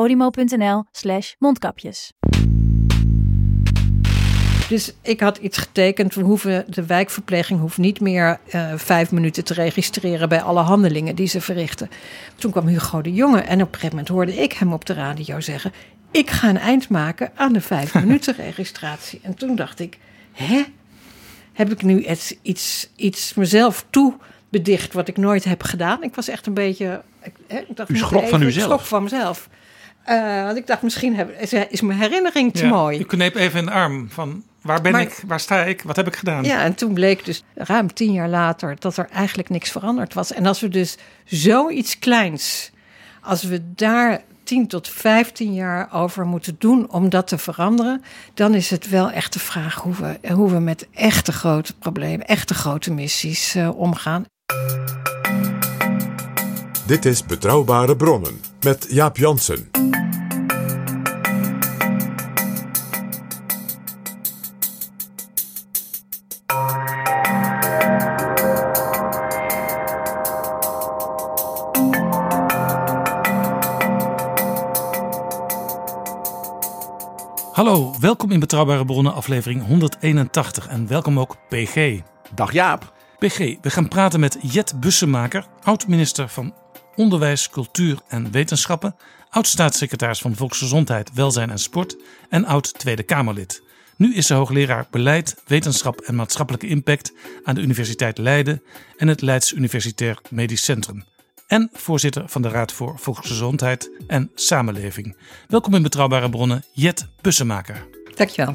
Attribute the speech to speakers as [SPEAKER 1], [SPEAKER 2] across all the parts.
[SPEAKER 1] podimo.nl slash mondkapjes.
[SPEAKER 2] Dus ik had iets getekend. We hoeven, de wijkverpleging hoeft niet meer eh, vijf minuten te registreren bij alle handelingen die ze verrichten. Toen kwam Hugo de Jonge en op een gegeven moment hoorde ik hem op de radio zeggen: Ik ga een eind maken aan de vijf minuten registratie. En toen dacht ik: Hè? Heb ik nu iets, iets, iets mezelf toe bedicht wat ik nooit heb gedaan? Ik was echt een beetje. Ik, hè, ik dacht,
[SPEAKER 3] U schrok
[SPEAKER 2] even-
[SPEAKER 3] van
[SPEAKER 2] ik
[SPEAKER 3] uzelf?
[SPEAKER 2] schrok van mezelf. Eh, want ik dacht, misschien heb, is, is mijn herinnering te
[SPEAKER 3] Ja,
[SPEAKER 2] mooi.
[SPEAKER 3] U kneep even in de arm van waar ben
[SPEAKER 2] Maar-
[SPEAKER 3] ik, waar sta ik, wat heb ik gedaan?
[SPEAKER 2] Ja, en toen bleek dus ruim tien jaar later dat er eigenlijk niks veranderd was. En als we dus zoiets kleins, als we daar 10 tot 15 jaar over moeten doen om dat te veranderen, dan is het wel echt de vraag hoe we, hoe we met echte grote problemen, echte grote missies eh, omgaan.
[SPEAKER 4] Dit is Betrouwbare Bronnen met Jaap Jansen.
[SPEAKER 3] Hallo, welkom in Betrouwbare Bronnen aflevering 181 en welkom ook PG.
[SPEAKER 5] Dag Jaap.
[SPEAKER 3] PG, we gaan praten met Jet Bussemaker, oud-minister van Onderwijs, Cultuur en Wetenschappen, oud-staatssecretaris van Volksgezondheid, Welzijn en Sport en oud-Tweede Kamerlid. Nu is ze hoogleraar Beleid, Wetenschap en Maatschappelijke Impact aan de Universiteit Leiden en het Leids Universitair Medisch Centrum. En voorzitter van de Raad voor Volksgezondheid en Samenleving. Welkom in Betrouwbare Bronnen, Jet Bussemaker.
[SPEAKER 2] Dankjewel.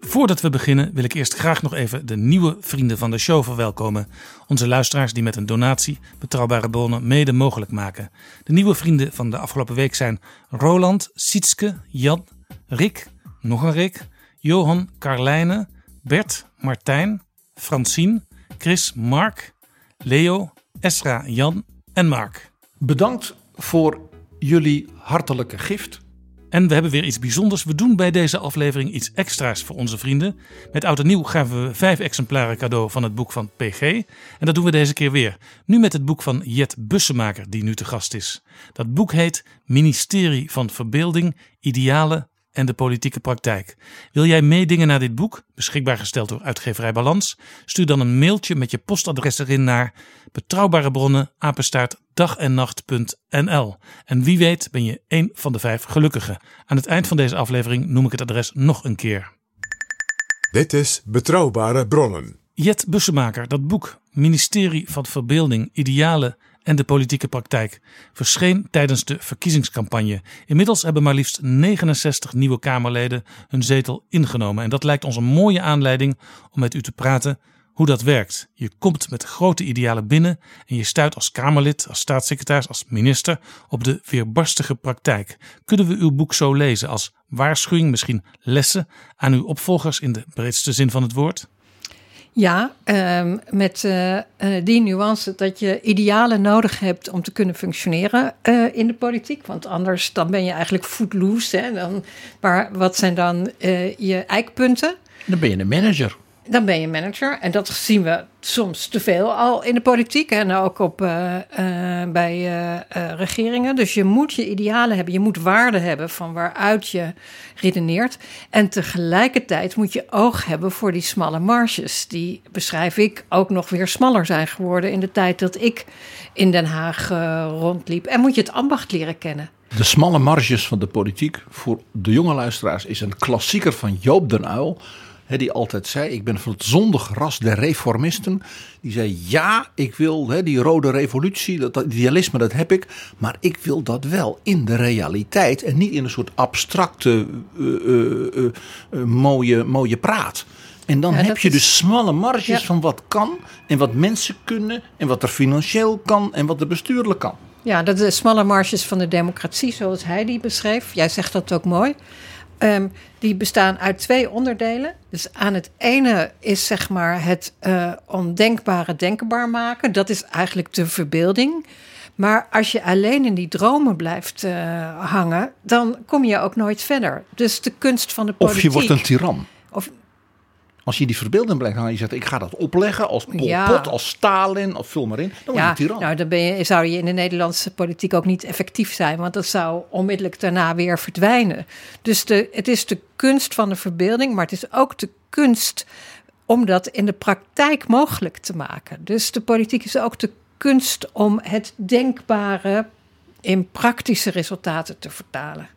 [SPEAKER 3] Voordat we beginnen wil ik eerst graag nog even de nieuwe vrienden van de show verwelkomen. Onze luisteraars die met een donatie betrouwbare bronnen mede mogelijk maken. De nieuwe vrienden van de afgelopen week zijn Roland, Sietske, Jan, Rick, nog een Rick, Johan, Carlijne, Bert, Martijn, Francine, Chris, Mark, Leo, Esra, Jan en Mark.
[SPEAKER 5] Bedankt voor jullie hartelijke gift.
[SPEAKER 3] En we hebben weer iets bijzonders. We doen bij deze aflevering iets extra's voor onze vrienden. Met oud en nieuw gaven we vijf exemplaren cadeau van het boek van PG. En dat doen we deze keer weer. Nu met het boek van Jet Bussemaker, die nu te gast is. Dat boek heet Ministerie van Verbeelding, Idealen en de Politieke Praktijk. Wil jij meedingen naar dit boek, beschikbaar gesteld door uitgeverij Balans? Stuur dan een mailtje met je postadres erin naar betrouwbare bronnen dagennacht.nl. En wie weet ben je één van de vijf gelukkigen. Aan het eind van deze aflevering noem ik het adres nog een keer.
[SPEAKER 4] Dit is Betrouwbare Bronnen.
[SPEAKER 3] Jet Bussemaker, dat boek Ministerie van Verbeelding, Idealen en de Politieke Praktijk verscheen tijdens de verkiezingscampagne. Inmiddels hebben maar liefst 69 nieuwe Kamerleden hun zetel ingenomen. En dat lijkt ons een mooie aanleiding om met u te praten hoe dat werkt. Je komt met grote idealen binnen en je stuit als Kamerlid, als staatssecretaris, als minister op de weerbarstige praktijk. Kunnen we uw boek zo lezen als waarschuwing, misschien lessen aan uw opvolgers in de breedste zin van het woord?
[SPEAKER 2] Ja, ehm, met eh, eh, die nuance dat je idealen nodig hebt om te kunnen functioneren eh, in de politiek. Want anders dan ben je eigenlijk footloose. Hè? Dan, maar wat zijn dan je eikpunten?
[SPEAKER 5] Dan ben je een manager.
[SPEAKER 2] Dan ben je manager. En dat zien we soms te veel al in de politiek. En ook op, eh, eh, bij eh, regeringen. Dus je moet je idealen hebben. Je moet waarden hebben van waaruit je redeneert. En tegelijkertijd moet je oog hebben voor die smalle marges. Die beschrijf ik ook nog weer smaller zijn geworden in de tijd dat ik in Den Haag rondliep. En moet je het ambacht leren kennen.
[SPEAKER 5] De smalle marges van de politiek voor de jonge luisteraars is een klassieker van Joop den Uyl. Die altijd zei: Ik ben van het zondige ras der reformisten. Die zei: Ja, ik wil die rode revolutie, dat, dat idealisme, dat heb ik. Maar ik wil dat wel in de realiteit en niet in een soort abstracte, eh, eh, eh, mooie, mooie praat. En dan
[SPEAKER 2] Ja,
[SPEAKER 5] heb je
[SPEAKER 2] is-
[SPEAKER 5] dus smalle marges
[SPEAKER 2] Ja.
[SPEAKER 5] van wat kan en wat mensen kunnen en wat er financieel kan en wat er bestuurlijk kan.
[SPEAKER 2] Ja, dat de smalle marges van de democratie, zoals hij die beschreef. Jij zegt dat ook mooi. Ehm, die bestaan uit twee onderdelen. Dus aan het ene is zeg maar het eh, ondenkbare denkbaar maken. Dat is eigenlijk de verbeelding. Maar als je alleen in die dromen blijft eh, hangen, dan kom je ook nooit verder. Dus de kunst van de politiek.
[SPEAKER 5] Of je wordt een tiran. Als je die verbeelding blijft hangen, je zegt ik ga dat opleggen als Pol
[SPEAKER 2] Ja.
[SPEAKER 5] Pot, als Stalin, of vul maar in. Dan word je tiran.
[SPEAKER 2] nou, dan ben je, zou je in de Nederlandse politiek ook niet effectief zijn, want dat zou onmiddellijk daarna weer verdwijnen. Dus de, het is de kunst van de verbeelding, maar het is ook de kunst om dat in de praktijk mogelijk te maken. Dus de politiek is ook de kunst om het denkbare in praktische resultaten te vertalen.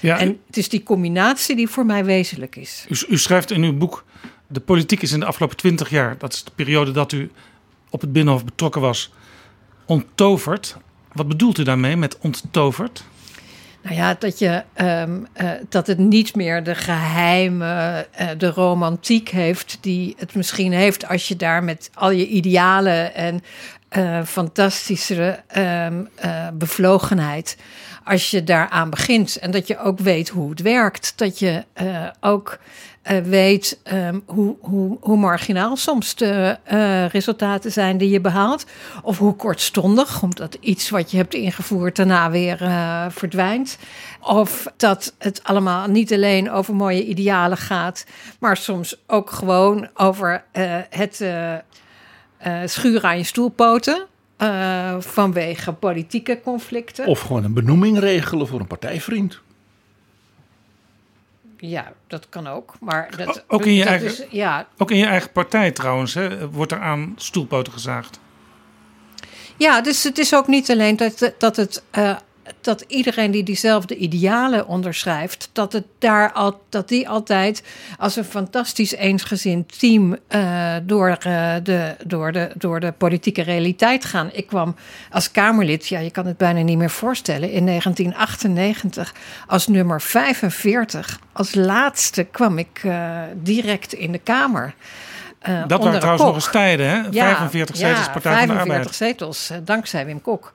[SPEAKER 3] Ja,
[SPEAKER 2] En het is die combinatie die voor mij wezenlijk is.
[SPEAKER 3] u, u schrijft in uw boek: De politiek is in de afgelopen twintig jaar, dat is de periode dat u op het Binnenhof betrokken was, onttoverd. Wat bedoelt u daarmee met onttoverd?
[SPEAKER 2] Nou ja, dat, je, ehm, eh, dat het niet meer de geheime, eh, de romantiek heeft die het misschien heeft als je daar met al je idealen en eh, fantastische ehm, eh, bevlogenheid, als je daaraan begint en dat je ook weet hoe het werkt, dat je ook eh, weet ehm, hoe, hoe, hoe marginaal soms de eh, resultaten zijn die je behaalt. Of hoe kortstondig, omdat iets wat je hebt ingevoerd daarna weer eh, verdwijnt. Of dat het allemaal niet alleen over mooie idealen gaat, maar soms ook gewoon over het schuren aan je stoelpoten. vanwege politieke conflicten.
[SPEAKER 5] Of gewoon een benoeming regelen voor een partijvriend.
[SPEAKER 2] Ja, dat kan ook. Maar dat,
[SPEAKER 3] Ook in je
[SPEAKER 2] dat
[SPEAKER 3] eigen-
[SPEAKER 2] is- ja,
[SPEAKER 3] Ook in je eigen partij trouwens, hè, wordt er aan stoelpoten gezaagd.
[SPEAKER 2] Ja, dus het is ook niet alleen dat, dat, het, eh, dat iedereen die diezelfde idealen onderschrijft, dat, het daar al, dat die altijd als een fantastisch eensgezind team eh, door, eh, de, door, de, door de politieke realiteit gaan. Ik kwam als Kamerlid, ja, je kan het bijna niet meer voorstellen, in 1998 als nummer 45. Als laatste kwam ik eh, direct in de Kamer. eh,
[SPEAKER 3] Dat waren trouwens
[SPEAKER 2] kok.
[SPEAKER 3] nog eens tijden, hè? 45 zetels
[SPEAKER 2] ja,
[SPEAKER 3] Partij van de
[SPEAKER 2] 45
[SPEAKER 3] Arbeid.
[SPEAKER 2] zetels, dankzij Wim Kok.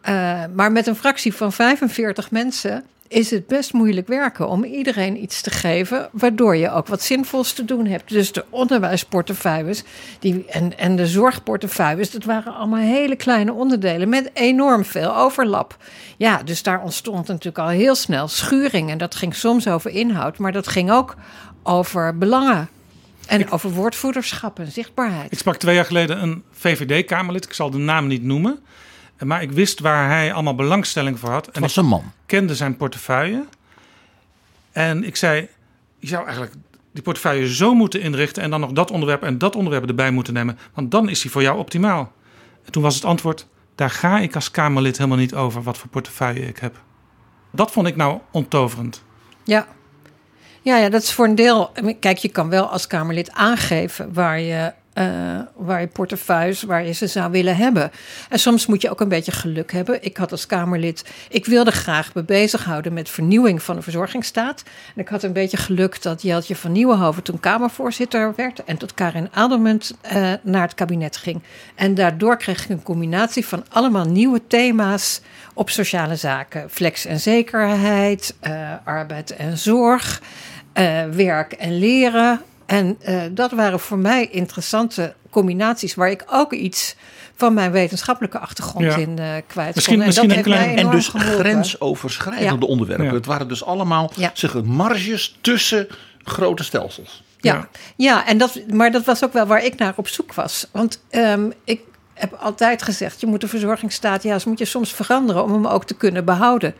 [SPEAKER 2] Eh, maar met een fractie van 45 mensen is het best moeilijk werken om iedereen iets te geven, waardoor je ook wat zinvols te doen hebt. Dus de onderwijsportefeuilles die, en, en de zorgportefeuilles, dat waren allemaal hele kleine onderdelen met enorm veel overlap. Ja, dus daar ontstond natuurlijk al heel snel schuring. En dat ging soms over inhoud, maar dat ging ook over belangen. En over woordvoerderschap en zichtbaarheid.
[SPEAKER 3] Ik sprak twee jaar geleden een VVD-Kamerlid, ik zal de naam niet noemen. Maar ik wist waar hij allemaal belangstelling voor had.
[SPEAKER 5] Het
[SPEAKER 3] En
[SPEAKER 5] was
[SPEAKER 3] ik
[SPEAKER 5] een man.
[SPEAKER 3] kende zijn portefeuille. En ik zei, je zou eigenlijk die portefeuille zo moeten inrichten... en dan nog dat onderwerp en dat onderwerp erbij moeten nemen. Want dan is hij voor jou optimaal. En toen was het antwoord, daar ga ik als Kamerlid helemaal niet over... wat voor portefeuille ik heb. Dat vond ik nou onttoverend.
[SPEAKER 2] Ja. Ja, ja, dat is voor een deel. Kijk, je kan wel als Kamerlid aangeven waar je, eh, waar je portefeuilles, waar je ze zou willen hebben. En soms moet je ook een beetje geluk hebben. Ik had als Kamerlid, ik wilde graag me bezighouden met vernieuwing van de verzorgingsstaat. En ik had een beetje geluk dat Jeltje van Nieuwenhoven toen Kamervoorzitter werd en tot Karin Adelmunt eh, naar het kabinet ging. En daardoor kreeg ik een combinatie van allemaal nieuwe thema's op sociale zaken. Flex en zekerheid, eh, arbeid en zorg, werk en leren. En eh, dat waren voor mij interessante combinaties waar ik ook iets van mijn wetenschappelijke achtergrond
[SPEAKER 3] Ja.
[SPEAKER 2] in eh kwijt
[SPEAKER 3] Misschien-
[SPEAKER 2] kon. En
[SPEAKER 3] misschien
[SPEAKER 2] dat
[SPEAKER 3] een
[SPEAKER 2] heeft mij
[SPEAKER 3] klein-
[SPEAKER 5] En dus
[SPEAKER 2] geholpen.
[SPEAKER 5] grensoverschrijdende
[SPEAKER 2] Ja.
[SPEAKER 5] onderwerpen.
[SPEAKER 3] Ja.
[SPEAKER 5] Het waren dus allemaal
[SPEAKER 2] Ja.
[SPEAKER 5] zeg, het marges tussen grote stelsels.
[SPEAKER 2] Ja,
[SPEAKER 3] Ja.
[SPEAKER 2] ja. en dat, maar dat was ook wel waar ik naar op zoek was. Want ehm, ik heb altijd gezegd, je moet de verzorgingsstaat, ja, moet je soms veranderen om hem ook te kunnen behouden.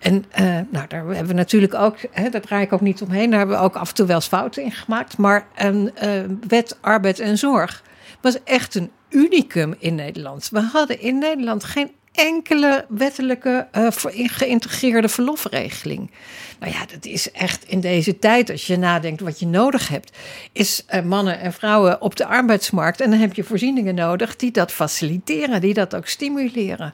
[SPEAKER 2] En eh, nou, daar hebben we natuurlijk ook, hè, daar draai ik ook niet omheen, daar hebben we ook af en toe wel eens fouten in gemaakt. Maar een eh, wet arbeid en zorg was echt een unicum in Nederland. We hadden in Nederland geen enkele wettelijke uh, geïntegreerde verlofregeling. Nou ja, dat is echt in deze tijd, als je nadenkt wat je nodig hebt, is uh, mannen en vrouwen op de arbeidsmarkt. En dan heb je voorzieningen nodig die dat faciliteren, die dat ook stimuleren.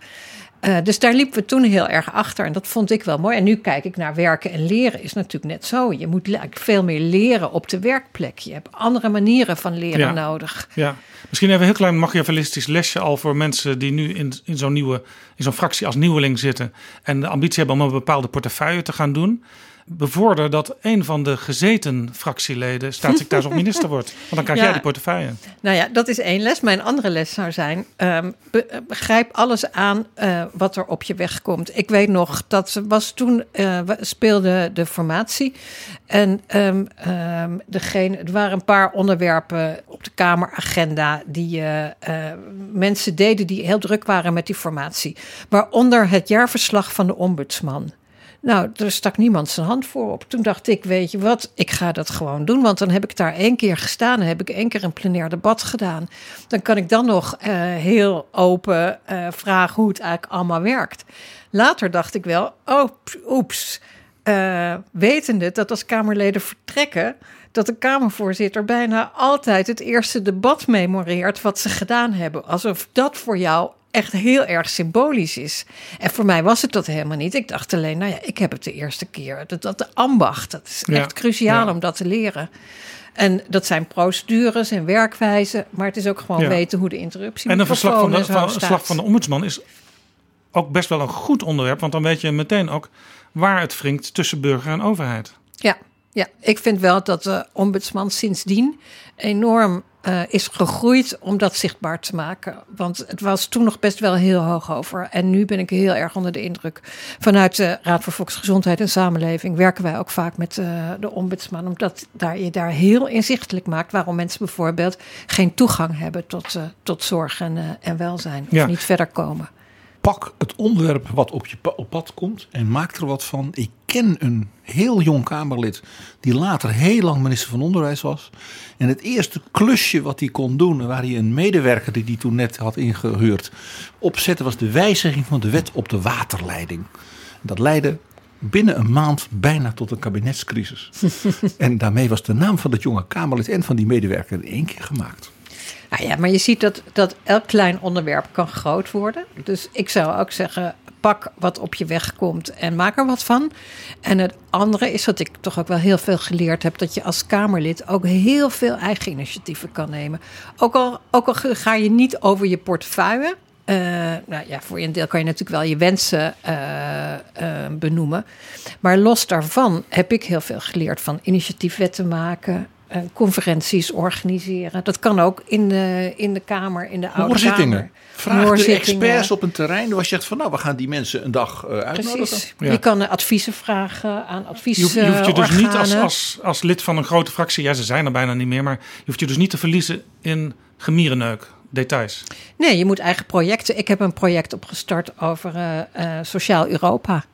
[SPEAKER 2] Uh, dus daar liepen we toen heel erg achter en dat vond ik wel mooi. En nu kijk ik naar werken en leren is natuurlijk net zo. Je moet veel meer leren op de werkplek. Je hebt andere manieren van leren
[SPEAKER 3] ja.
[SPEAKER 2] nodig.
[SPEAKER 3] Ja, misschien even een heel klein machiavellistisch lesje al voor mensen die nu in, in zo'n nieuwe, in zo'n fractie als nieuweling zitten en de ambitie hebben om een bepaalde portefeuille te gaan doen bevorder dat een van de gezeten fractieleden staatssecretaris of minister wordt. Want dan krijg jij die portefeuille.
[SPEAKER 2] Nou ja, dat is één les. Mijn andere les zou zijn: um, begrijp alles aan uh, wat er op je weg komt. Ik weet nog, dat was toen uh, speelde de formatie. En um, um, degene, er waren een paar onderwerpen op de Kameragenda die uh, mensen deden die heel druk waren met die formatie. Waaronder het jaarverslag van de ombudsman. Nou, er stak niemand zijn hand voor op. Toen dacht ik, weet je wat, ik ga dat gewoon doen. Want dan heb ik daar één keer gestaan en heb ik één keer een plenair debat gedaan. Dan kan ik dan nog uh, heel open uh, vragen hoe het eigenlijk allemaal werkt. Later dacht ik wel, oh, oeps. Uh, wetende dat als Kamerleden vertrekken, dat de Kamervoorzitter bijna altijd het eerste debat memoreert wat ze gedaan hebben. Alsof dat voor jou echt heel erg symbolisch is. En voor mij was het dat helemaal niet. Ik dacht alleen, nou ja, ik heb het de eerste keer. Dat, dat de ambacht, dat is echt cruciaal om dat te leren. En dat zijn procedures en werkwijzen, maar het is ook gewoon weten hoe de interruptie
[SPEAKER 3] En een verslag van de, van, verslag van de ombudsman is ook best wel een goed onderwerp, want dan weet je meteen ook waar het wringt tussen burger en overheid.
[SPEAKER 2] Ja, ja, ik vind wel dat de ombudsman sindsdien enorm uh, is gegroeid om dat zichtbaar te maken. Want het was toen nog best wel heel hoog over. En nu ben ik heel erg onder de indruk. Vanuit de Raad voor Volksgezondheid en Samenleving werken wij ook vaak met uh, de ombudsman. Omdat daar, je daar heel inzichtelijk maakt waarom mensen bijvoorbeeld geen toegang hebben tot, uh, tot zorg en, en welzijn. Ja. Of niet verder komen
[SPEAKER 5] pak het onderwerp wat op je op pad komt en maak er wat van. Ik ken een heel jong Kamerlid die later heel lang minister van Onderwijs was. En het eerste klusje wat hij kon doen, waar hij een medewerker die hij toen net had ingehuurd, opzette, was de wijziging van de wet op de waterleiding. Dat leidde binnen een maand bijna tot een kabinetscrisis. en daarmee was de naam van dat jonge Kamerlid en van die medewerker in één keer gemaakt.
[SPEAKER 2] Nou ja, maar je ziet dat, dat elk klein onderwerp kan groot worden. Dus ik zou ook zeggen, pak wat op je weg komt en maak er wat van. En het andere is dat ik toch ook wel heel veel geleerd heb... dat je als Kamerlid ook heel veel eigen initiatieven kan nemen. Ook al, ook al ga je niet over je portefeuille... Uh, nou ja, voor een deel kan je natuurlijk wel je wensen uh, uh, benoemen. Maar los daarvan heb ik heel veel geleerd van initiatiefwetten maken, uh, conferenties organiseren. Dat kan ook in de, in de Kamer, in de Oude Hoorzittingen. Kamer.
[SPEAKER 5] Vraag de experts op een terrein waar je zegt van nou, we gaan die mensen een dag uh, uitnodigen. Precies.
[SPEAKER 2] Ja. Je kan adviezen vragen aan advies. Je,
[SPEAKER 3] je hoeft je dus niet als, als, als lid van een grote fractie, ja ze zijn er bijna niet meer, maar je hoeft je dus niet te verliezen in gemierenneuk. Details.
[SPEAKER 2] Nee, je moet eigen projecten. Ik heb een project opgestart over uh, uh, sociaal Europa.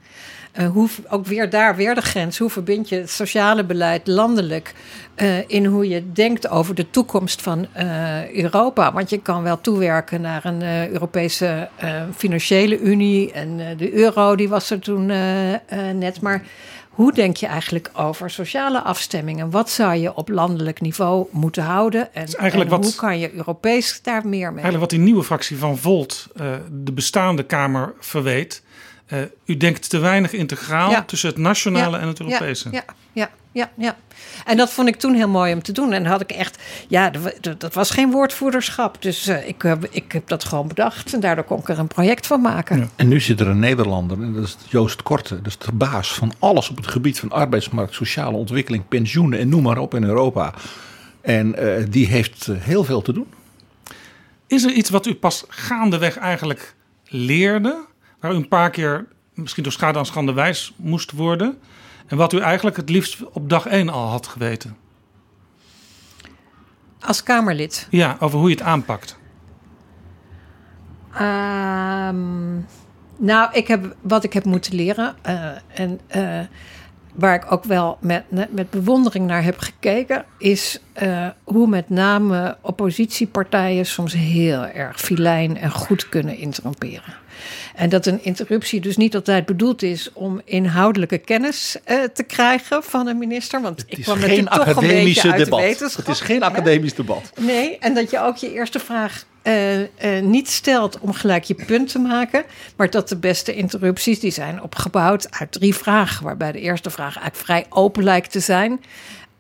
[SPEAKER 2] Uh, hoe, ook weer daar, weer de grens. Hoe verbind je het sociale beleid landelijk uh, in hoe je denkt over de toekomst van uh, Europa? Want je kan wel toewerken naar een Europese financiële unie. En de euro, die was er toen net. Maar hoe denk je eigenlijk over sociale afstemmingen? Wat zou je op landelijk niveau moeten houden? En, en wat, hoe kan je Europees daar meer mee?
[SPEAKER 3] Eigenlijk wat die nieuwe fractie van Volt de bestaande Kamer verweet uh, u denkt te weinig integraal ja. tussen het nationale ja. en het Europese.
[SPEAKER 2] Ja, ja, ja, ja. En dat vond ik toen heel mooi om te doen. En had ik echt, ja, dat was geen woordvoerderschap. Dus uh, ik, uh, ik heb dat gewoon bedacht. En daardoor kon ik er een project van maken.
[SPEAKER 5] En nu zit er een Nederlander, en dat is Joost Korte. Dat is de baas van alles op het gebied van arbeidsmarkt, sociale ontwikkeling, pensioenen en noem maar op in Europa. En die heeft heel veel te doen.
[SPEAKER 3] Is er iets wat u pas gaandeweg eigenlijk leerde? Waar u een paar keer misschien door schade aan schande wijs moest worden. En wat u eigenlijk het liefst op dag één al had geweten.
[SPEAKER 2] Als Kamerlid?
[SPEAKER 3] Ja, over hoe je het aanpakt.
[SPEAKER 2] Um, nou, ik heb, wat ik heb moeten leren. Uh, en uh, waar ik ook wel met, met bewondering naar heb gekeken, is uh, hoe met name oppositiepartijen soms heel erg filijn en goed kunnen interromperen. En dat een interruptie dus niet altijd bedoeld is om inhoudelijke kennis uh, te krijgen van een minister. Want
[SPEAKER 5] het
[SPEAKER 2] ik kwam natuurlijk toch een beetje uit
[SPEAKER 5] debat.
[SPEAKER 2] de wetenschap.
[SPEAKER 5] Het is geen academisch debat.
[SPEAKER 2] Nee, en dat je ook je eerste vraag uh, uh, niet stelt om gelijk je punt te maken. Maar dat de beste interrupties, die zijn opgebouwd uit drie vragen. Waarbij de eerste vraag eigenlijk vrij open lijkt te zijn.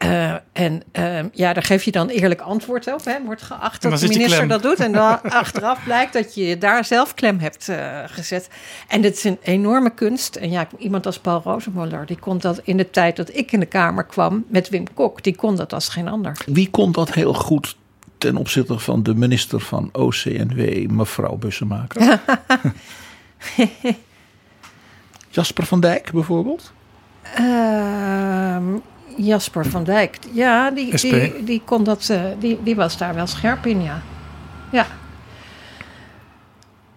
[SPEAKER 2] Uh, en uh, ja, daar geef je dan eerlijk antwoord op. Hè. Wordt geacht dat de minister dat doet. En dan achteraf blijkt dat je daar zelf klem hebt uh, gezet. En dit is een enorme kunst. En ja, iemand als Paul Rosenmuller, die kon dat in de tijd dat ik in de Kamer kwam met Wim Kok, die kon dat als geen ander.
[SPEAKER 5] Wie kon dat heel goed ten opzichte van de minister van OCNW, mevrouw Bussemaker? Jasper van Dijk bijvoorbeeld?
[SPEAKER 2] Ehm, Jasper van Dijk. Ja, die, die, die, kon dat, uh, die, die was daar wel scherp in, ja. Ja.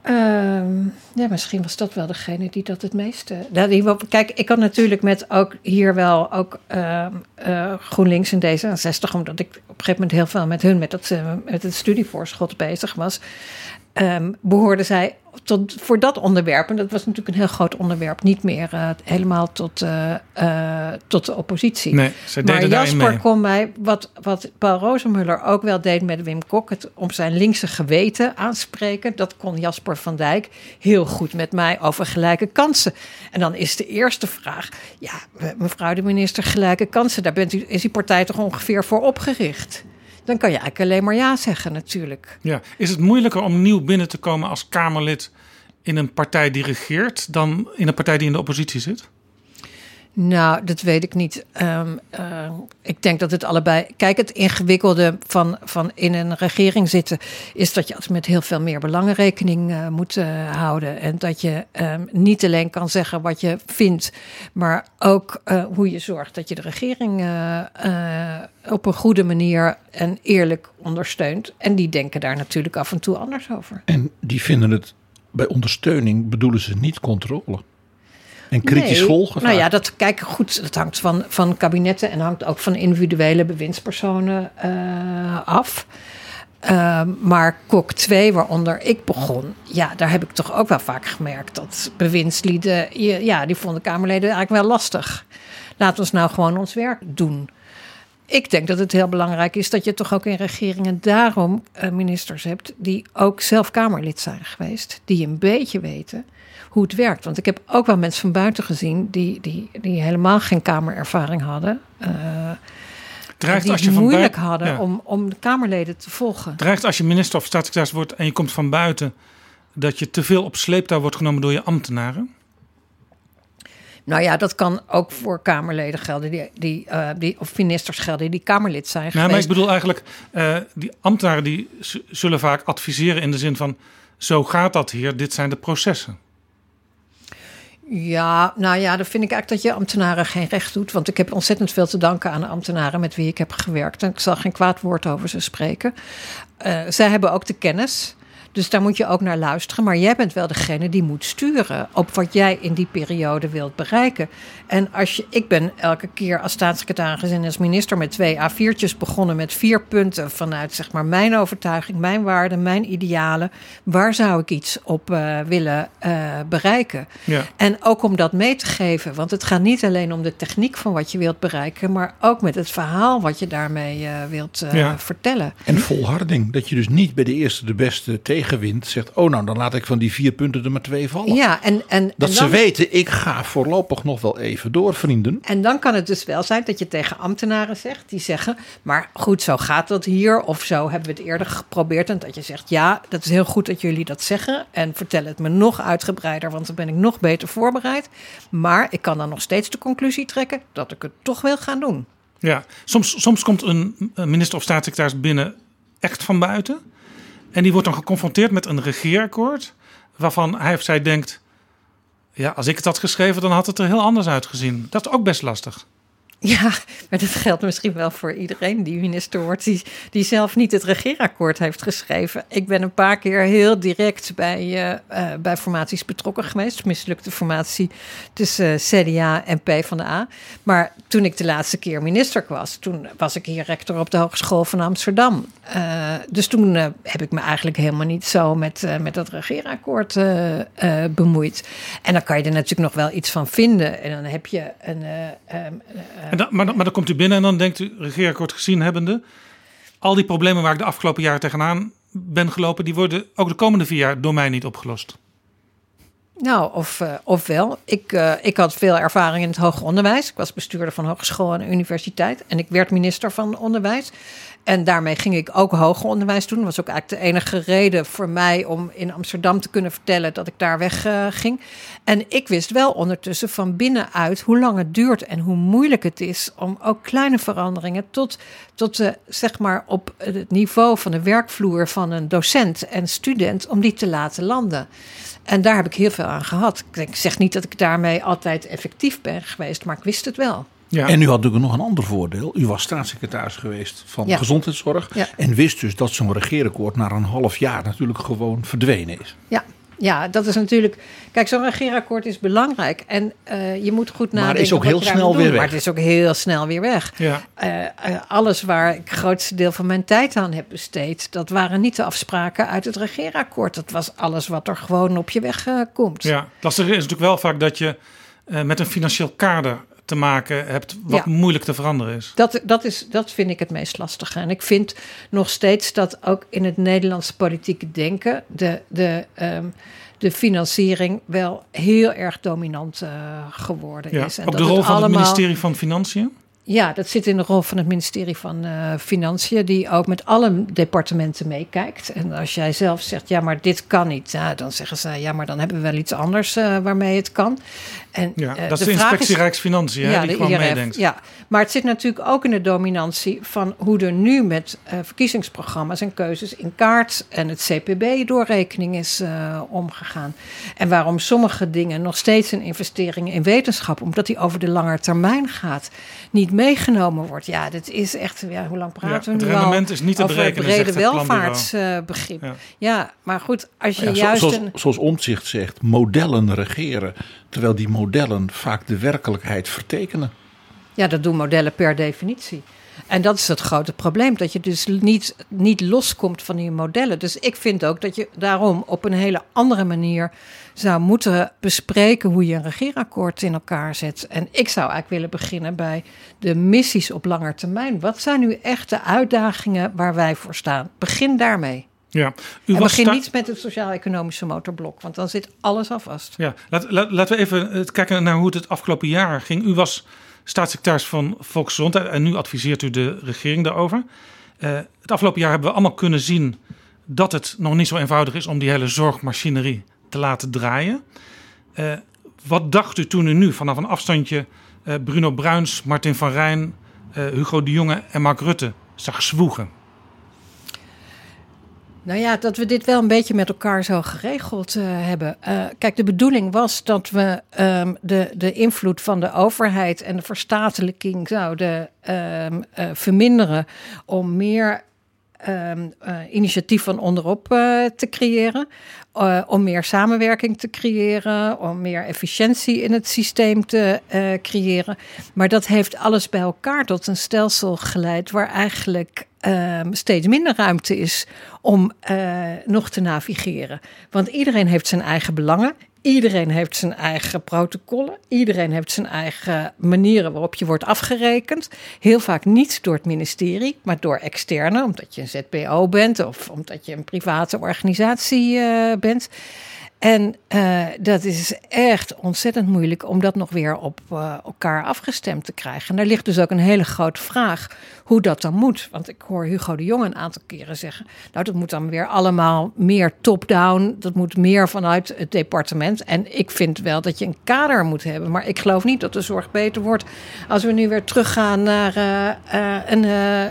[SPEAKER 2] Um, ja, misschien was dat wel degene die dat het meeste. Ja, die, kijk, ik had natuurlijk met ook hier wel ook uh, uh, GroenLinks en D66, omdat ik op een gegeven moment heel veel met hun met, dat, uh, met het studievoorschot bezig was. Um, behoorden zij tot, voor dat onderwerp, en dat was natuurlijk een heel groot onderwerp, niet meer uh, helemaal tot, uh, uh, tot de oppositie.
[SPEAKER 3] Nee, ze
[SPEAKER 2] maar Jasper kon mij, wat, wat Paul Rozenmuller ook wel deed met Wim Kok, het om zijn linkse geweten aanspreken, dat kon Jasper van Dijk heel goed met mij over gelijke kansen. En dan is de eerste vraag, ja, mevrouw de minister, gelijke kansen, daar bent u, is die partij toch ongeveer voor opgericht? Dan kan je eigenlijk alleen maar ja zeggen natuurlijk.
[SPEAKER 3] Ja. Is het moeilijker om nieuw binnen te komen als Kamerlid in een partij die regeert dan in een partij die in de oppositie zit?
[SPEAKER 2] Nou, dat weet ik niet. Um, uh, ik denk dat het allebei. Kijk, het ingewikkelde van, van in een regering zitten is dat je met heel veel meer belangen rekening uh, moet uh, houden. En dat je um, niet alleen kan zeggen wat je vindt, maar ook hoe je zorgt dat je de regering op een goede manier en eerlijk ondersteunt. En die denken daar natuurlijk af en toe anders over.
[SPEAKER 5] En die vinden het bij ondersteuning bedoelen ze niet controle. En kritisch
[SPEAKER 2] nee,
[SPEAKER 5] volgen.
[SPEAKER 2] Nou ja, dat, kijk goed, dat hangt van, van kabinetten en hangt ook van individuele bewindspersonen uh, af. Uh, maar Kok 2, waaronder ik begon, ja, daar heb ik toch ook wel vaak gemerkt dat bewindslieden, ja, die vonden Kamerleden eigenlijk wel lastig. Laat ons nou gewoon ons werk doen. Ik denk dat het heel belangrijk is dat je toch ook in regeringen daarom uh, ministers hebt die ook zelf Kamerlid zijn geweest, die een beetje weten hoe het werkt. Want ik heb ook wel mensen van buiten gezien die, die, die helemaal geen kamerervaring hadden. Uh,
[SPEAKER 3] Dreigt
[SPEAKER 2] die
[SPEAKER 3] als je
[SPEAKER 2] moeilijk
[SPEAKER 3] buiten-
[SPEAKER 2] hadden
[SPEAKER 3] ja.
[SPEAKER 2] om, om de Kamerleden te volgen.
[SPEAKER 3] Dreigt als je minister of staatssecretaris wordt en je komt van buiten dat je te veel op sleeptouw wordt genomen door je ambtenaren?
[SPEAKER 2] Nou ja, dat kan ook voor Kamerleden gelden, die, die, uh, die, of ministers gelden die Kamerlid zijn
[SPEAKER 3] Nou, maar ik bedoel eigenlijk, uh, die ambtenaren die zullen vaak adviseren in de zin van: zo gaat dat hier, dit zijn de processen.
[SPEAKER 2] Ja, nou ja, dan vind ik eigenlijk dat je ambtenaren geen recht doet. Want ik heb ontzettend veel te danken aan de ambtenaren met wie ik heb gewerkt. En ik zal geen kwaad woord over ze spreken. Uh, zij hebben ook de kennis. Dus daar moet je ook naar luisteren. Maar jij bent wel degene die moet sturen op wat jij in die periode wilt bereiken. En als je, ik ben elke keer als staatssecretaris en als minister met twee A4'tjes begonnen met vier punten vanuit zeg maar mijn overtuiging, mijn waarden, mijn idealen. Waar zou ik iets op uh, willen uh, bereiken?
[SPEAKER 3] Ja.
[SPEAKER 2] En ook om dat mee te geven. Want het gaat niet alleen om de techniek van wat je wilt bereiken, maar ook met het verhaal wat je daarmee uh, wilt
[SPEAKER 3] Ja.
[SPEAKER 2] vertellen.
[SPEAKER 5] En volharding. Dat je dus niet bij de eerste de beste tegenwind zegt... oh nou, dan laat ik van die vier punten er maar twee vallen.
[SPEAKER 2] Ja, en, en,
[SPEAKER 5] Dat
[SPEAKER 2] en
[SPEAKER 5] ze
[SPEAKER 2] dan-
[SPEAKER 5] weten, ik ga voorlopig nog wel even door, vrienden.
[SPEAKER 2] En dan kan het dus wel zijn dat je tegen ambtenaren zegt, die zeggen, maar goed, zo gaat dat hier, of zo hebben we het eerder geprobeerd. En dat je zegt, ja, dat is heel goed dat jullie dat zeggen. En vertel het me nog uitgebreider, want dan ben ik nog beter voorbereid. Maar ik kan dan nog steeds de conclusie trekken dat ik het toch wil gaan doen.
[SPEAKER 3] Ja, soms, soms komt een een minister of staatssecretaris binnen echt van buiten. En die wordt dan geconfronteerd met een regeerakkoord. Waarvan hij of zij denkt. Ja, als ik het had geschreven, dan had het er heel anders uitgezien. Dat is ook best lastig.
[SPEAKER 2] Ja, maar dat geldt misschien wel voor iedereen die minister wordt, die, zelf niet het regeerakkoord heeft geschreven. Ik ben een paar keer heel direct bij, uh, bij formaties betrokken geweest. Mislukte formatie tussen CDA en P van de A. Maar toen ik de laatste keer minister was, toen was ik hier rector op de Hogeschool van Amsterdam. Dus toen heb ik me eigenlijk helemaal niet zo met, met dat regeerakkoord bemoeid. En dan kan je er natuurlijk nog wel iets van vinden. En dan heb je een. Um,
[SPEAKER 3] en dan, maar, maar dan komt u binnen en dan denkt u, regeerakkoord gezien hebbende, al die problemen waar ik de afgelopen jaren tegenaan ben gelopen, die worden ook de komende vier jaar door mij niet opgelost.
[SPEAKER 2] Nou, of, uh, ofwel. Ik, uh, ik had veel ervaring in het hoger onderwijs. Ik was bestuurder van hogeschool en universiteit. En ik werd minister van Onderwijs. En daarmee ging ik ook hoger onderwijs doen. Dat was ook eigenlijk de enige reden voor mij om in Amsterdam te kunnen vertellen dat ik daar weg uh, ging. En ik wist wel ondertussen van binnenuit hoe lang het duurt en hoe moeilijk het is om ook kleine veranderingen tot, tot de, zeg maar op het niveau van de werkvloer van een docent en student, om die te laten landen. En daar heb ik heel veel aan gehad. Ik zeg niet dat ik daarmee altijd effectief ben geweest, maar ik wist het wel.
[SPEAKER 5] Ja. En u had natuurlijk nog een ander voordeel. U was staatssecretaris geweest van ja. gezondheidszorg. Ja. En wist dus dat zo'n regeerakkoord na een half jaar natuurlijk gewoon verdwenen is.
[SPEAKER 2] Ja, ja, dat is natuurlijk. Kijk, zo'n regeerakkoord is belangrijk. En uh, je moet goed nadenken. Maar
[SPEAKER 5] het is ook heel snel weer weg.
[SPEAKER 2] Maar het is ook heel snel weer weg. Ja. Uh, uh, alles waar ik het grootste deel van mijn tijd aan heb besteed, dat waren niet de afspraken uit het regeerakkoord. Dat was alles wat er gewoon op je weg komt.
[SPEAKER 3] Ja, lastig is natuurlijk wel vaak dat je met een financieel kader te maken hebt wat moeilijk te veranderen is.
[SPEAKER 2] Dat, dat, is. dat vind ik het meest lastige. En ik vind nog steeds dat ook in het Nederlandse politieke denken de, de, um, de financiering wel heel erg dominant uh, geworden
[SPEAKER 3] ja,
[SPEAKER 2] is.
[SPEAKER 3] En ook de rol van het ministerie van Financiën?
[SPEAKER 2] Ja, dat zit in de rol van het ministerie van uh, Financiën, die ook met alle departementen meekijkt. En als jij zelf zegt, ja, maar dit kan niet, ja, dan zeggen ze, ja, maar dan hebben we wel iets anders uh, waarmee het kan.
[SPEAKER 3] En, ja, uh, dat is de, inspectie Rijksfinanciën, ja, die gewoon IRF, meedenkt.
[SPEAKER 2] Ja, maar het zit natuurlijk ook in de dominantie van hoe er nu met verkiezingsprogramma's en keuzes in kaart en het CPB-doorrekening is omgegaan. En waarom sommige dingen nog steeds een investering in wetenschap, omdat die over de lange termijn gaat, niet meegenomen wordt. Ja, dat is echt, ja, hoe lang praten
[SPEAKER 3] ja,
[SPEAKER 2] we
[SPEAKER 3] nu Het rendement is niet te berekenen,
[SPEAKER 2] brede welvaartsbegrip. Uh, ja. ja. maar goed, als je juist...
[SPEAKER 5] Zoals,
[SPEAKER 2] een...
[SPEAKER 5] zoals Omtzigt zegt, modellen regeren. Terwijl die modellen vaak de werkelijkheid vertekenen.
[SPEAKER 2] Ja, dat doen modellen per definitie. En dat is het grote probleem, dat je dus niet, niet loskomt van die modellen. Dus ik vind ook dat je daarom op een hele andere manier zou moeten bespreken hoe je een regeerakkoord in elkaar zet. En ik zou eigenlijk willen beginnen bij de missies op langer termijn. Wat zijn nu echt de uitdagingen waar wij voor staan? Begin daarmee.
[SPEAKER 3] Ja,
[SPEAKER 2] u en begin niet met het sociaal-economische motorblok, want dan zit alles al vast.
[SPEAKER 3] Ja, laat, laat, laten we even kijken naar hoe het het afgelopen jaar ging. U was staatssecretaris van Volksgezondheid en nu adviseert u de regering daarover. Uh, het afgelopen jaar hebben we allemaal kunnen zien dat het nog niet zo eenvoudig is om die hele zorgmachinerie te laten draaien. Uh, wat dacht u toen u nu vanaf een afstandje uh, Bruno Bruins, Martin van Rijn, Hugo de Jonge en Mark Rutte zag zwoegen?
[SPEAKER 2] Nou ja, dat we dit wel een beetje met elkaar zo geregeld uh, hebben. Uh, kijk, de bedoeling was dat we um, de, de invloed van de overheid en de verstatelijking zouden um, uh, verminderen om meer um, initiatief van onderop te creëren. om meer samenwerking te creëren, om meer efficiëntie in het systeem te creëren. Maar dat heeft alles bij elkaar tot een stelsel geleid waar eigenlijk um, steeds minder ruimte is om uh, nog te navigeren. Want iedereen heeft zijn eigen belangen. Iedereen heeft zijn eigen protocollen. Iedereen heeft zijn eigen manieren waarop je wordt afgerekend. Heel vaak niet door het ministerie, maar door externe, omdat je een ZPO bent of omdat je een private organisatie uh, bent. En uh, dat is echt ontzettend moeilijk om dat nog weer op uh, elkaar afgestemd te krijgen. En daar ligt dus ook een hele grote vraag hoe dat dan moet. Want ik hoor Hugo de Jong een aantal keren zeggen: Nou, dat moet dan weer allemaal meer top-down. Dat moet meer vanuit het departement. En ik vind wel dat je een kader moet hebben. Maar ik geloof niet dat de zorg beter wordt als we nu weer teruggaan naar uh, een,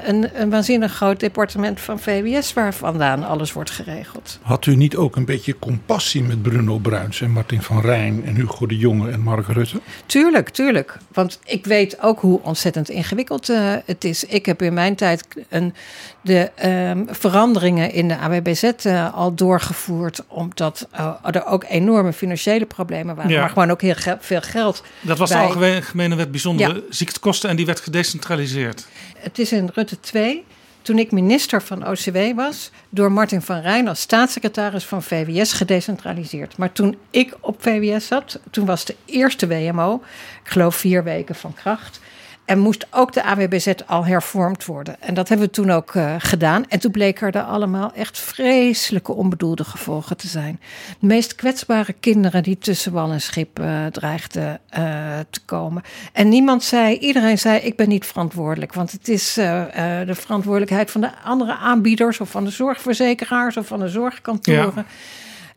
[SPEAKER 2] een, een waanzinnig groot departement van VWS, waar vandaan alles wordt geregeld.
[SPEAKER 5] Had u niet ook een beetje compassie met Bruno Bruins en Martin van Rijn en Hugo de Jonge en Mark Rutte?
[SPEAKER 2] Tuurlijk, tuurlijk. Want ik weet ook hoe ontzettend ingewikkeld uh, het is. Ik heb in mijn tijd een, de um, veranderingen in de AWBZ uh, al doorgevoerd. Omdat uh, er ook enorme financiële problemen waren.
[SPEAKER 3] Ja.
[SPEAKER 2] Maar gewoon ook heel ge veel geld.
[SPEAKER 3] Dat was
[SPEAKER 2] bij-
[SPEAKER 3] de algemene wet bijzondere
[SPEAKER 2] Ja.
[SPEAKER 3] ziektekosten en die werd gedecentraliseerd.
[SPEAKER 2] Het is in Rutte 2, toen ik minister van OCW was, door Martin van Rijn als staatssecretaris van VWS gedecentraliseerd. Maar toen ik op VWS zat, toen was de eerste WMO, ik geloof vier weken van kracht. En moest ook de AWBZ al hervormd worden. En dat hebben we toen ook eh, gedaan. En toen bleken er allemaal echt vreselijke onbedoelde gevolgen te zijn. De meest kwetsbare kinderen die tussen wal en schip eh, dreigden eh, te komen. En niemand zei, iedereen zei: Ik ben niet verantwoordelijk. Want het is de verantwoordelijkheid van de andere aanbieders, of van de zorgverzekeraars, of van de zorgkantoren.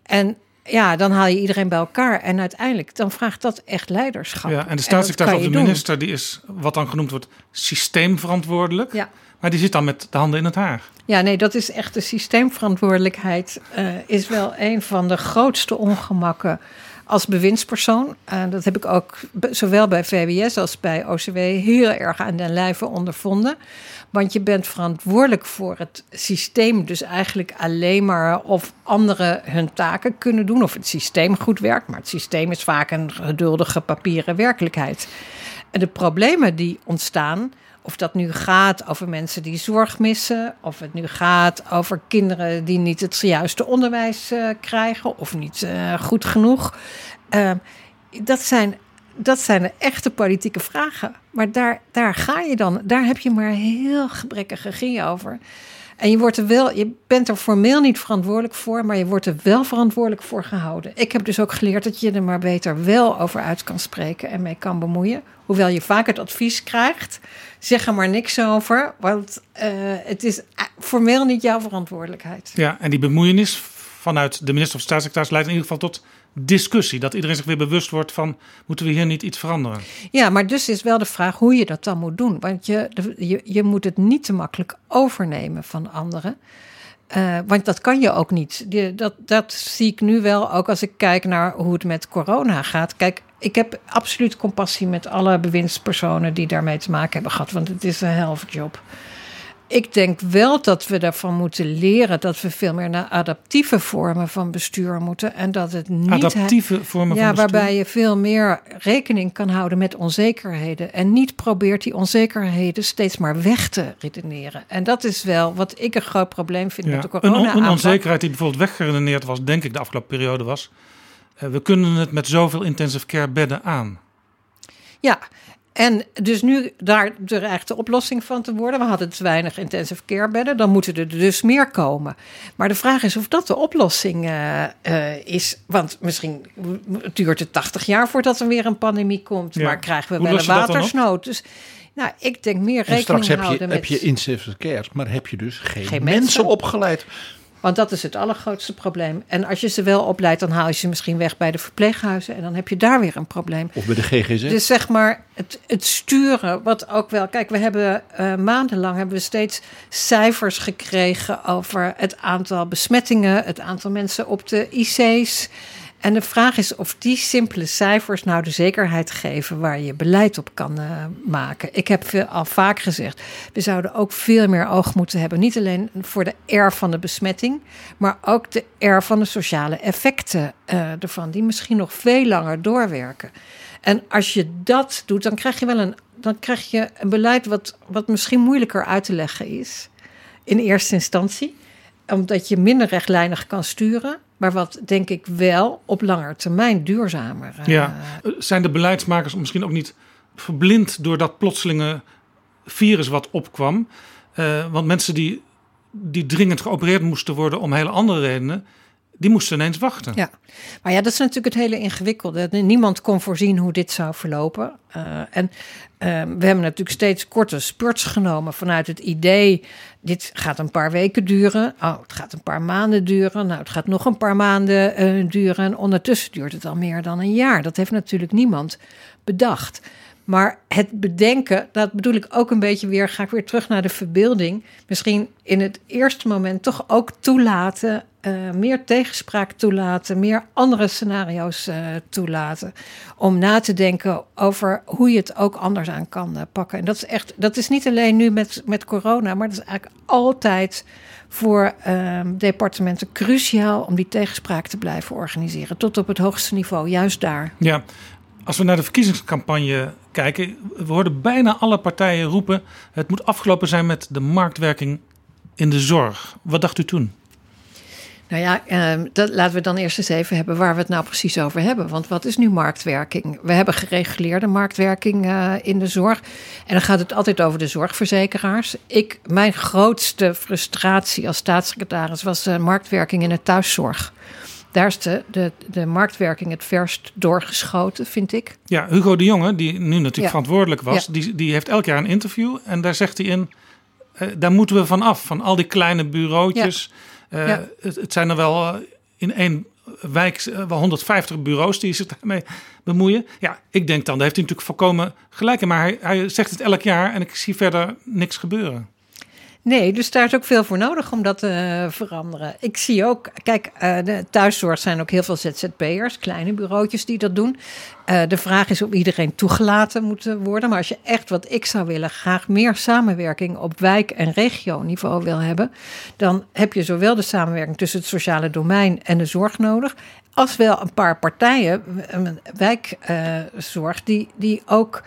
[SPEAKER 2] En ja, dan haal je iedereen bij elkaar. En uiteindelijk, dan vraagt dat echt leiderschap.
[SPEAKER 3] Ja, en de staatssecretaris of de
[SPEAKER 2] doen.
[SPEAKER 3] minister die is wat dan genoemd wordt systeemverantwoordelijk.
[SPEAKER 2] Ja.
[SPEAKER 3] Maar die zit dan met de handen in het haar.
[SPEAKER 2] Ja, nee, dat is echt de systeemverantwoordelijkheid. eh, is wel een van de grootste ongemakken als bewindspersoon. Eh, dat heb ik ook zowel bij VWS als bij OCW heel erg aan den lijve ondervonden. Want je bent verantwoordelijk voor het systeem. Dus eigenlijk alleen maar of anderen hun taken kunnen doen. Of het systeem goed werkt. Maar het systeem is vaak een geduldige papieren werkelijkheid. En de problemen die ontstaan, of dat nu gaat over mensen die zorg missen, of het nu gaat over kinderen die niet het juiste onderwijs eh, krijgen of niet eh, goed genoeg. eh, dat, zijn, dat zijn de echte politieke vragen. Maar daar, daar ga je dan, daar heb je maar heel gebrekkige regie over. En je, wordt er wel, je bent er formeel niet verantwoordelijk voor, maar je wordt er wel verantwoordelijk voor gehouden. Ik heb dus ook geleerd dat je er maar beter wel over uit kan spreken en mee kan bemoeien. Hoewel je vaak het advies krijgt, zeg er maar niks over, want eh, het is formeel niet jouw verantwoordelijkheid.
[SPEAKER 3] Ja, en die bemoeienis vanuit de minister of staatssecretaris leidt in ieder geval tot discussie. Dat iedereen zich weer bewust wordt van, moeten we hier niet iets veranderen?
[SPEAKER 2] Ja, maar dus is wel de vraag hoe je dat dan moet doen. Want je, je, je moet het niet te makkelijk overnemen van anderen. Eh, want dat kan je ook niet. Die- dat, dat zie ik nu wel, ook als ik kijk naar hoe het met corona gaat. Kijk, ik heb absoluut compassie met alle bewindspersonen die daarmee te maken hebben gehad. Want het is een helftjob. Ik denk wel dat we daarvan moeten leren dat we veel meer naar adaptieve vormen van bestuur moeten. En dat het niet.
[SPEAKER 3] Adaptieve vormen
[SPEAKER 2] Ja,
[SPEAKER 3] van bestuur.
[SPEAKER 2] waarbij je veel meer rekening kan houden met onzekerheden. En niet probeert die onzekerheden steeds maar weg te redeneren. En dat is wel wat ik een groot probleem vind
[SPEAKER 3] Ja,
[SPEAKER 2] met de
[SPEAKER 3] een,
[SPEAKER 2] corona
[SPEAKER 3] on- een onzekerheid die bijvoorbeeld weggeredeneerd was, denk ik, de afgelopen periode was. eh, we kunnen het met zoveel intensive care bedden aan.
[SPEAKER 2] Ja, en dus nu daar er eigenlijk de oplossing van te worden. We hadden te weinig intensive care bedden, dan moeten er dus meer komen. Maar de vraag is of dat de oplossing eh, eh, is. Want misschien duurt het 80 jaar voordat er weer een pandemie komt.
[SPEAKER 3] Ja.
[SPEAKER 2] Maar krijgen we
[SPEAKER 3] Hoe
[SPEAKER 2] wel een watersnood. Dus nou, ik denk meer
[SPEAKER 5] En
[SPEAKER 2] rekening
[SPEAKER 5] straks heb je,
[SPEAKER 2] houden
[SPEAKER 5] heb
[SPEAKER 2] met...
[SPEAKER 5] je intensive care, maar heb je dus geen,
[SPEAKER 2] Geen
[SPEAKER 5] mensen.
[SPEAKER 2] mensen.
[SPEAKER 5] opgeleid.
[SPEAKER 2] Want dat is het allergrootste probleem. En als je ze wel opleidt, dan haal je ze misschien weg bij de verpleeghuizen. En dan heb je daar weer een probleem.
[SPEAKER 5] Of bij de GGZ.
[SPEAKER 2] Dus zeg maar, het, het sturen, wat ook wel. Kijk, we hebben eh, maandenlang hebben we steeds cijfers gekregen over het aantal besmettingen, het aantal mensen op de IC's. En de vraag is of die simpele cijfers nou de zekerheid geven waar je beleid op kan eh, maken. Ik heb al vaak gezegd, we zouden ook veel meer oog moeten hebben. Niet alleen voor de R van de besmetting, maar ook de R van de sociale effecten eh, ervan, die misschien nog veel langer doorwerken. En als je dat doet, dan krijg je wel een, dan krijg je een beleid wat, wat misschien moeilijker uit te leggen is. In eerste instantie. Omdat je minder rechtlijnig kan sturen. Maar wat denk ik wel op langer termijn duurzamer. eh,
[SPEAKER 3] Ja. Zijn de beleidsmakers misschien ook niet verblind door dat plotselinge virus wat opkwam? Eh, want mensen die, die dringend geopereerd moesten worden om hele andere redenen, die moesten ineens wachten.
[SPEAKER 2] Ja, maar ja, dat is natuurlijk het hele ingewikkelde. Niemand kon voorzien hoe dit zou verlopen. Uh, en uh, we hebben natuurlijk steeds korte spurts genomen vanuit het idee: dit gaat een paar weken duren. Oh, het gaat een paar maanden duren. Nou, het gaat nog een paar maanden uh, duren. En ondertussen duurt het al meer dan een jaar. Dat heeft natuurlijk niemand bedacht. Maar het bedenken, dat bedoel ik ook een beetje weer, ga ik weer terug naar de verbeelding. Misschien in het eerste moment toch ook toelaten, uh, meer tegenspraak toelaten, meer andere scenario's uh, toelaten. Om na te denken over hoe je het ook anders aan kan uh, pakken. En dat is echt, dat is niet alleen nu met, met corona, maar dat is eigenlijk altijd voor ehm, departementen cruciaal om die tegenspraak te blijven organiseren. Tot op het hoogste niveau, juist daar.
[SPEAKER 3] Ja, als we naar de verkiezingscampagne kijken, we hoorden bijna alle partijen roepen: het moet afgelopen zijn met de marktwerking in de zorg. Wat dacht u toen?
[SPEAKER 2] Nou ja, eh, dat, laten we dan eerst eens even hebben waar we het nou precies over hebben. Want wat is nu marktwerking? We hebben gereguleerde marktwerking uh, in de zorg. En dan gaat het altijd over de zorgverzekeraars. Ik, mijn grootste frustratie als staatssecretaris was uh, marktwerking in de thuiszorg. Daar is de, de, de marktwerking het verst doorgeschoten, vind ik.
[SPEAKER 3] Ja, Hugo de Jonge, die nu natuurlijk ja. verantwoordelijk was, ja. die, die heeft elk jaar een interview. En daar zegt hij in, daar moeten we van af, van al die kleine bureautjes. Ja. Uh, het, het, zijn er wel uh, in één wijk wel 150 bureaus die zich daarmee bemoeien. Ja, ik denk dan, daar heeft hij natuurlijk volkomen gelijk in. Maar hij, hij zegt het elk jaar en ik zie verder niks gebeuren.
[SPEAKER 2] Nee, dus daar is ook veel voor nodig om dat te uh, veranderen. Ik zie ook, kijk, uh, de thuiszorg zijn ook heel veel ZZP'ers, kleine bureautjes die dat doen. Uh, de vraag is of iedereen toegelaten moet worden. Maar als je echt wat ik zou willen, graag meer samenwerking op wijk- en regio-niveau wil hebben, dan heb je zowel de samenwerking tussen het sociale domein en de zorg nodig, als wel een paar partijen, wijkzorg, die, die ook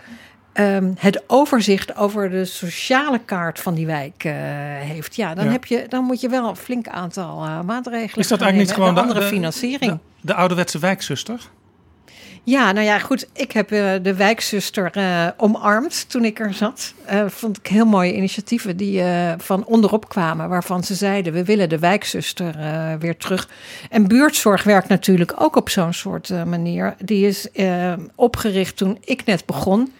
[SPEAKER 2] um, het overzicht over de sociale kaart van die wijk uh, heeft, ja, dan, ja. Heb je, dan moet je wel een flink aantal uh, maatregelen.
[SPEAKER 3] Is dat eigenlijk niet gewoon
[SPEAKER 2] de andere
[SPEAKER 3] de,
[SPEAKER 2] financiering?
[SPEAKER 3] De, de, ouderwetse wijkzuster?
[SPEAKER 2] Ja, nou ja, goed. Ik heb uh, de wijkzuster omarmd toen ik er zat. Vond ik heel mooie initiatieven die van onderop kwamen, waarvan ze zeiden: we willen de wijkzuster weer terug. En buurtzorg werkt natuurlijk ook op zo'n soort manier. Die is opgericht toen ik net begon.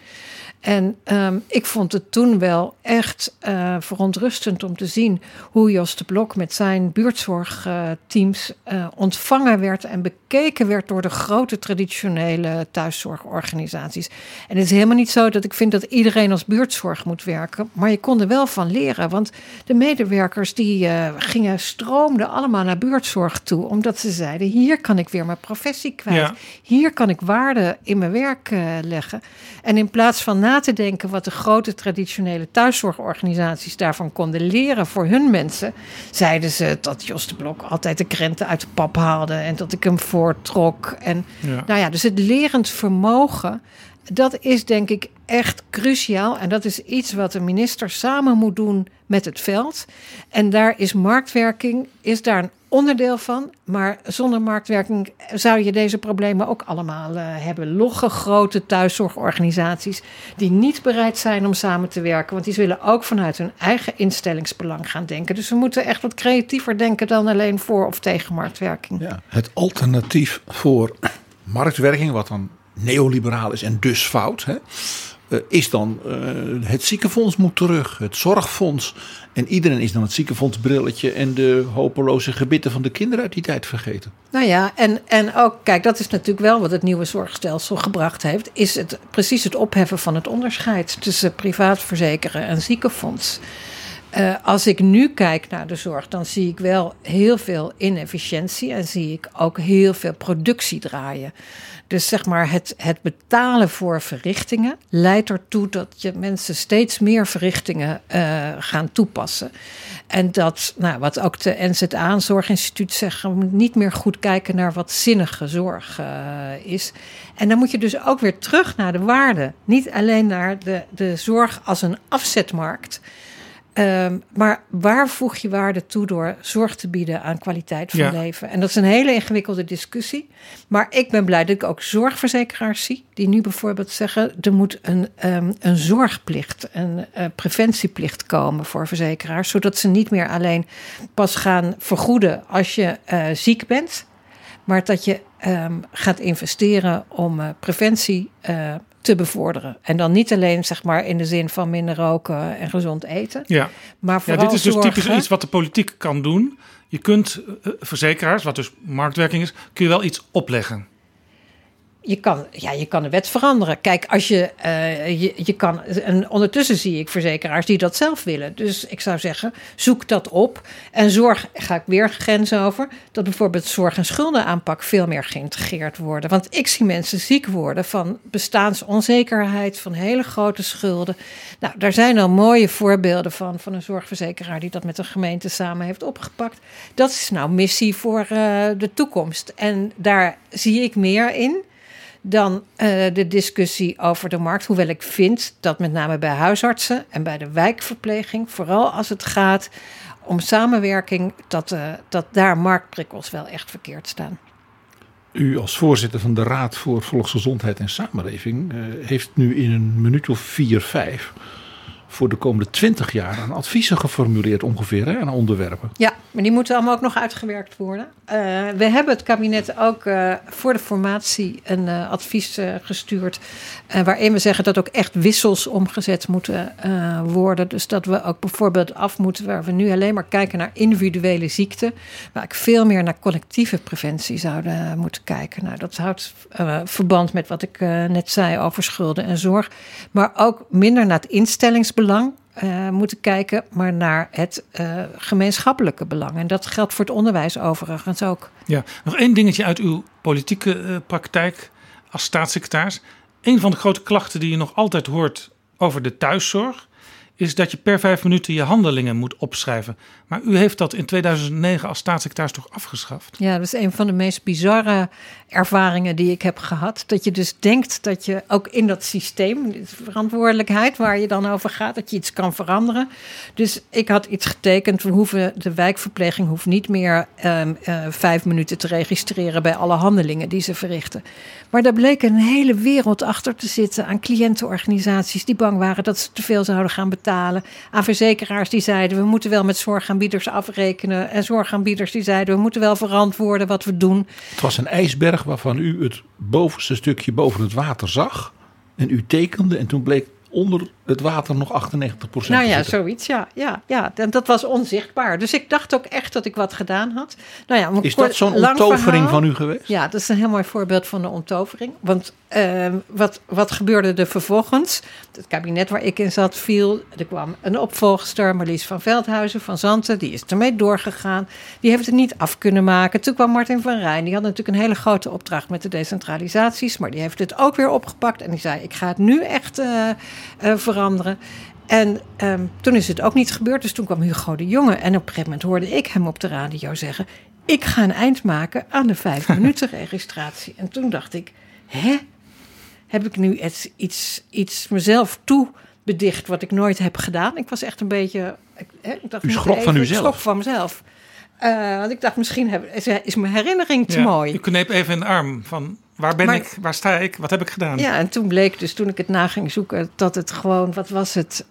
[SPEAKER 2] En um, ik vond het toen wel echt uh, verontrustend om te zien hoe Jos de Blok met zijn buurtzorgteams uh, uh, ontvangen werd en bekeken werd door de grote traditionele thuiszorgorganisaties. En het is helemaal niet zo dat ik vind dat iedereen als buurtzorg moet werken, maar je kon er wel van leren. Want de medewerkers die uh, gingen, stroomden allemaal naar buurtzorg toe, omdat ze zeiden: hier kan ik weer mijn professie kwijt, ja. hier kan ik waarde in mijn werk leggen. En in plaats van na te denken wat de grote traditionele thuiszorgorganisaties daarvan konden leren voor hun mensen, zeiden ze dat Jos de Blok altijd de krenten uit de pap haalde en dat ik hem voortrok. En ja. nou ja, dus het lerend vermogen, dat is denk ik echt cruciaal. En dat is iets wat de minister samen moet doen met het veld. En daar is marktwerking, is daar een onderdeel van. Maar zonder marktwerking zou je deze problemen ook allemaal uh, hebben. Logge grote thuiszorgorganisaties die niet bereid zijn om samen te werken. Want die zullen ook vanuit hun eigen instellingsbelang gaan denken. Dus we moeten echt wat creatiever denken dan alleen voor of tegen marktwerking.
[SPEAKER 5] Ja, het alternatief voor marktwerking, wat dan neoliberaal is en dus fout. Hè? Uh, is dan uh, het ziekenfonds moet terug, het zorgfonds. En iedereen is dan het ziekenfondsbrilletje en de hopeloze gebitten van de kinderen uit die tijd vergeten.
[SPEAKER 2] Nou ja, en, en ook, kijk, dat is natuurlijk wel wat het nieuwe zorgstelsel gebracht heeft. Is het precies het opheffen van het onderscheid tussen privaat verzekeren en ziekenfonds. Uh, als ik nu kijk naar de zorg, dan zie ik wel heel veel inefficiëntie en zie ik ook heel veel productie draaien. Dus zeg maar, het, het betalen voor verrichtingen leidt ertoe dat je mensen steeds meer verrichtingen uh, gaan toepassen. En dat, nou, wat ook de NZA, Zorginstituut, zegt, niet meer goed kijken naar wat zinnige zorg uh, is. En dan moet je dus ook weer terug naar de waarde. Niet alleen naar de, de zorg als een afzetmarkt. Um, maar waar voeg je waarde toe door zorg te bieden aan kwaliteit van ja. leven? En dat is een hele ingewikkelde discussie. Maar ik ben blij dat ik ook zorgverzekeraars zie, die nu bijvoorbeeld zeggen: er moet een, um, een zorgplicht, een uh, preventieplicht komen voor verzekeraars, zodat ze niet meer alleen pas gaan vergoeden als je uh, ziek bent, maar dat je um, gaat investeren om uh, preventie te bevorderen. En dan niet alleen zeg maar in de zin van minder roken en gezond eten.
[SPEAKER 3] Ja,
[SPEAKER 2] maar vooral
[SPEAKER 3] ja, dit is dus
[SPEAKER 2] zorgen...
[SPEAKER 3] typisch iets wat de politiek kan doen. Je kunt uh, verzekeraars, wat dus marktwerking is, kun je wel iets opleggen.
[SPEAKER 2] Je kan, ja, je kan de wet veranderen. Kijk, als je, uh, je, je kan. En ondertussen zie ik verzekeraars die dat zelf willen. Dus ik zou zeggen, zoek dat op. En zorg, ga ik weer grens over, dat bijvoorbeeld zorg- en schuldenaanpak veel meer geïntegreerd worden. Want ik zie mensen ziek worden van bestaansonzekerheid, van hele grote schulden. Nou, daar zijn al mooie voorbeelden van, van een zorgverzekeraar die dat met een gemeente samen heeft opgepakt. Dat is nou missie voor uh, de toekomst. En daar zie ik meer in dan uh, de discussie over de markt. Hoewel ik vind dat met name bij huisartsen en bij de wijkverpleging, vooral als het gaat om samenwerking, dat, uh, dat daar marktprikkels wel echt verkeerd staan.
[SPEAKER 5] U als voorzitter van de Raad voor Volksgezondheid en Samenleving uh, heeft nu in een minuut of vier, vijf voor de komende twintig jaar aan adviezen geformuleerd ongeveer aan onderwerpen.
[SPEAKER 2] Ja, maar die moeten allemaal ook nog uitgewerkt worden. Uh, we hebben het kabinet ook uh, voor de formatie een uh, advies gestuurd. waarin we zeggen dat ook echt wissels omgezet moeten worden. Dus dat we ook bijvoorbeeld af moeten waar we nu alleen maar kijken naar individuele ziekten. Waar ik veel meer naar collectieve preventie zouden moeten kijken. Nou, dat houdt verband met wat ik net zei over schulden en zorg. Maar ook minder naar het instellingsbelang belang uh, moeten kijken, maar naar het uh, gemeenschappelijke belang. En dat geldt voor het onderwijs overigens ook.
[SPEAKER 3] Ja, nog één dingetje uit uw politieke uh, praktijk als staatssecretaris. Een van de grote klachten die je nog altijd hoort over de thuiszorg is dat je per vijf minuten je handelingen moet opschrijven. Maar u heeft dat in 2009 als staatssecretaris toch afgeschaft?
[SPEAKER 2] Ja, dat is een van de meest bizarre ervaringen die ik heb gehad. Dat je dus denkt dat je ook in dat systeem, de verantwoordelijkheid waar je dan over gaat, dat je iets kan veranderen. Dus ik had iets getekend. We hoeven, de wijkverpleging hoeft niet meer um, uh, vijf minuten te registreren bij alle handelingen die ze verrichten. Maar daar bleek een hele wereld achter te zitten aan cliëntenorganisaties die bang waren dat ze te veel zouden gaan betalen. Aan verzekeraars die zeiden we moeten wel met zorgaanbieders afrekenen. En zorgaanbieders die zeiden we moeten wel verantwoorden wat we doen.
[SPEAKER 5] Het was een ijsberg waarvan u het bovenste stukje boven het water zag. En u tekende en toen bleek onder het water nog 98 procent.
[SPEAKER 2] Nou ja, zoiets, ja, ja, ja. En dat was onzichtbaar. Dus ik dacht ook echt dat ik wat gedaan had. Nou ja,
[SPEAKER 5] is dat zo'n onttovering van u geweest?
[SPEAKER 2] Ja, dat is een heel mooi voorbeeld van de onttovering. Want uh, wat, wat gebeurde er vervolgens? Het kabinet waar ik in zat viel. Er kwam een opvolgster, Marlies van Veldhuizen van Zanten. Die is ermee doorgegaan. Die heeft het niet af kunnen maken. Toen kwam Martin van Rijn. Die had natuurlijk een hele grote opdracht met de decentralisaties. Maar die heeft het ook weer opgepakt. En die zei, ik ga het nu echt uh, uh, veranderen. En um, toen is het ook niet gebeurd. Dus toen kwam Hugo de Jonge. En op een gegeven moment hoorde ik hem op de radio zeggen: Ik ga een eind maken aan de vijf minuten registratie. En toen dacht ik: Hè? Heb ik nu iets, iets, iets mezelf toe bedicht wat ik nooit heb gedaan? Ik was echt een beetje. Ik, hè, ik dacht,
[SPEAKER 5] U schrok even, van uzelf?
[SPEAKER 2] Schrok van mezelf. Uh, want ik dacht, misschien heb, is mijn herinnering te ja, mooi.
[SPEAKER 3] U kneep even de arm van waar ben maar, ik, waar sta ik, wat heb ik gedaan?
[SPEAKER 2] Ja, en toen bleek dus toen ik het na ging zoeken dat het gewoon, wat was het,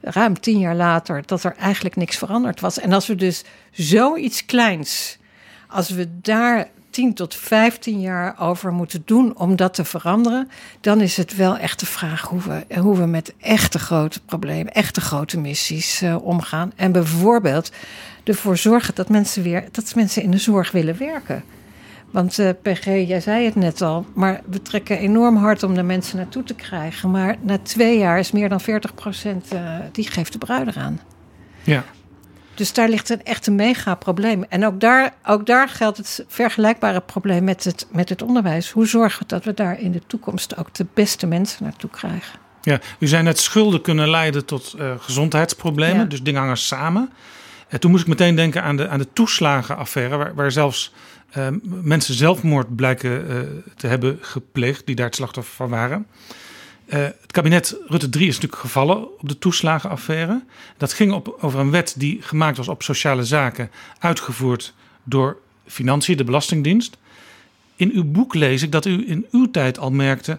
[SPEAKER 2] ruim tien jaar later, dat er eigenlijk niks veranderd was. En als we dus zoiets kleins, als we daar 10 tot 15 jaar over moeten doen om dat te veranderen, dan is het wel echt de vraag hoe we, hoe we met echte grote problemen, echte grote missies uh, omgaan. En bijvoorbeeld ervoor zorgen dat mensen weer, dat mensen in de zorg willen werken. Want uh, PG, jij zei het net al, maar we trekken enorm hard om de mensen naartoe te krijgen. Maar na twee jaar is meer dan 40 procent, uh, die geeft de bruid eraan.
[SPEAKER 3] Ja.
[SPEAKER 2] Dus daar ligt een echt een mega probleem. En ook daar, ook daar geldt het vergelijkbare probleem met het, met het onderwijs. Hoe zorgen we dat we daar in de toekomst ook de beste mensen naartoe krijgen?
[SPEAKER 3] Ja, u zei net schulden kunnen leiden tot uh, gezondheidsproblemen. Ja. Dus dingen hangen samen. En toen moest ik meteen denken aan de, aan de toeslagenaffaire, waar, waar zelfs uh, mensen zelfmoord blijken uh, te hebben gepleegd, die daar het slachtoffer van waren. Uh, het kabinet Rutte 3 is natuurlijk gevallen op de toeslagenaffaire. Dat ging op, over een wet die gemaakt was op sociale zaken, uitgevoerd door Financiën, de Belastingdienst. In uw boek lees ik dat u in uw tijd al merkte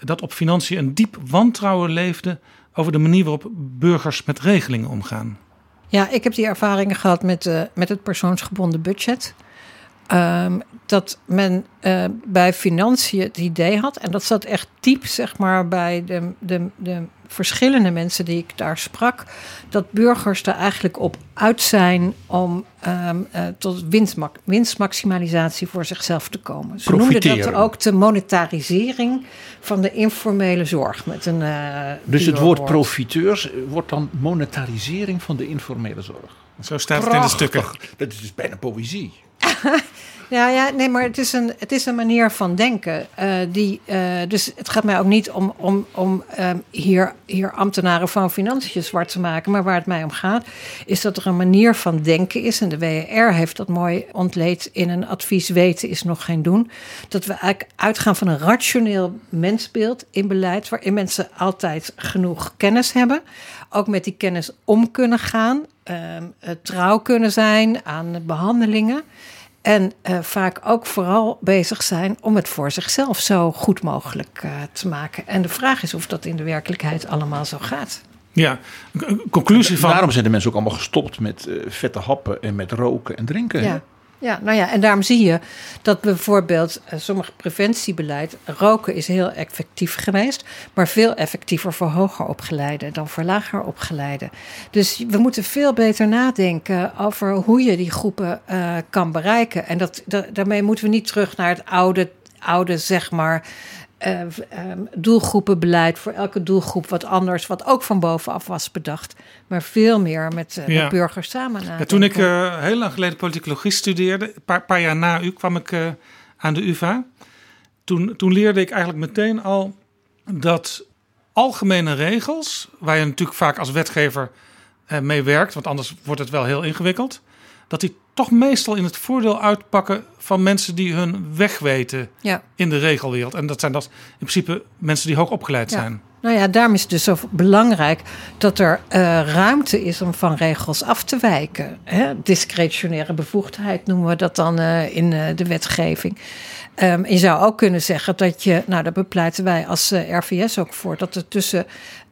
[SPEAKER 3] dat op Financiën een diep wantrouwen leefde over de manier waarop burgers met regelingen omgaan.
[SPEAKER 2] Ja, ik heb die ervaringen gehad met, uh, met het persoonsgebonden budget. Ehm, dat men eh, bij financiën het idee had, en dat zat echt diep zeg maar bij de, de, de verschillende mensen die ik daar sprak, dat burgers er eigenlijk op uit zijn om ehm, eh, tot winstmaximalisatie voor zichzelf te komen. Ze noemden dat ook de monetarisering van de informele zorg. Met een, eh,
[SPEAKER 5] Dus het woord profiteurs wordt dan monetarisering van de informele zorg.
[SPEAKER 3] Zo staat het in de stukken.
[SPEAKER 5] Dat is dus bijna poëzie.
[SPEAKER 2] Ja, ja, nee, maar het is een, het is een manier van denken. eh, die, eh, dus het gaat mij ook niet om, om, om ehm, hier, hier ambtenaren van financiën zwart te maken. Maar waar het mij om gaat, is dat er een manier van denken is. En de WR heeft dat mooi ontleed in een advies: weten is nog geen doen. Dat we eigenlijk uitgaan van een rationeel mensbeeld in beleid. waarin mensen altijd genoeg kennis hebben. Ook met die kennis om kunnen gaan. eh, trouw kunnen zijn aan behandelingen. En eh, vaak ook vooral bezig zijn om het voor zichzelf zo goed mogelijk eh, te maken. En de vraag is of dat in de werkelijkheid allemaal zo gaat.
[SPEAKER 3] Ja, conclusie van.
[SPEAKER 5] Daarom zijn de mensen ook allemaal gestopt met eh, vette happen en met roken en drinken.
[SPEAKER 2] Ja. Ja, nou ja, en daarom zie je dat bijvoorbeeld eh, sommige preventiebeleid, roken is heel effectief geweest, maar veel effectiever voor hoger opgeleiden dan voor lager opgeleiden. Dus we moeten veel beter nadenken over hoe je die groepen eh, kan bereiken. En dat, da- daarmee moeten we niet terug naar het oude, oude zeg maar, eh, ehm, doelgroepenbeleid voor elke doelgroep wat anders, wat ook van bovenaf was bedacht, maar veel meer met,
[SPEAKER 3] Ja.
[SPEAKER 2] met burgers samen.
[SPEAKER 3] Ja, toen ik eh, heel lang geleden politicologie studeerde, een paar, paar jaar na u kwam ik aan de UvA. Toen, toen leerde ik eigenlijk meteen al dat algemene regels, waar je natuurlijk vaak als wetgever mee werkt, want anders wordt het wel heel ingewikkeld, dat die toch meestal in het voordeel uitpakken van mensen die hun weg weten
[SPEAKER 2] Ja.
[SPEAKER 3] in de regelwereld. En dat zijn dat in principe mensen die hoog opgeleid
[SPEAKER 2] Ja.
[SPEAKER 3] zijn.
[SPEAKER 2] Nou ja, daarom is het dus zo belangrijk dat er eh, ruimte is om van regels af te wijken. Hè? Discretionaire bevoegdheid noemen we dat dan eh, in eh, de wetgeving. Ehm, je zou ook kunnen zeggen dat je, nou daar bepleiten wij als RVS ook voor, dat er tussen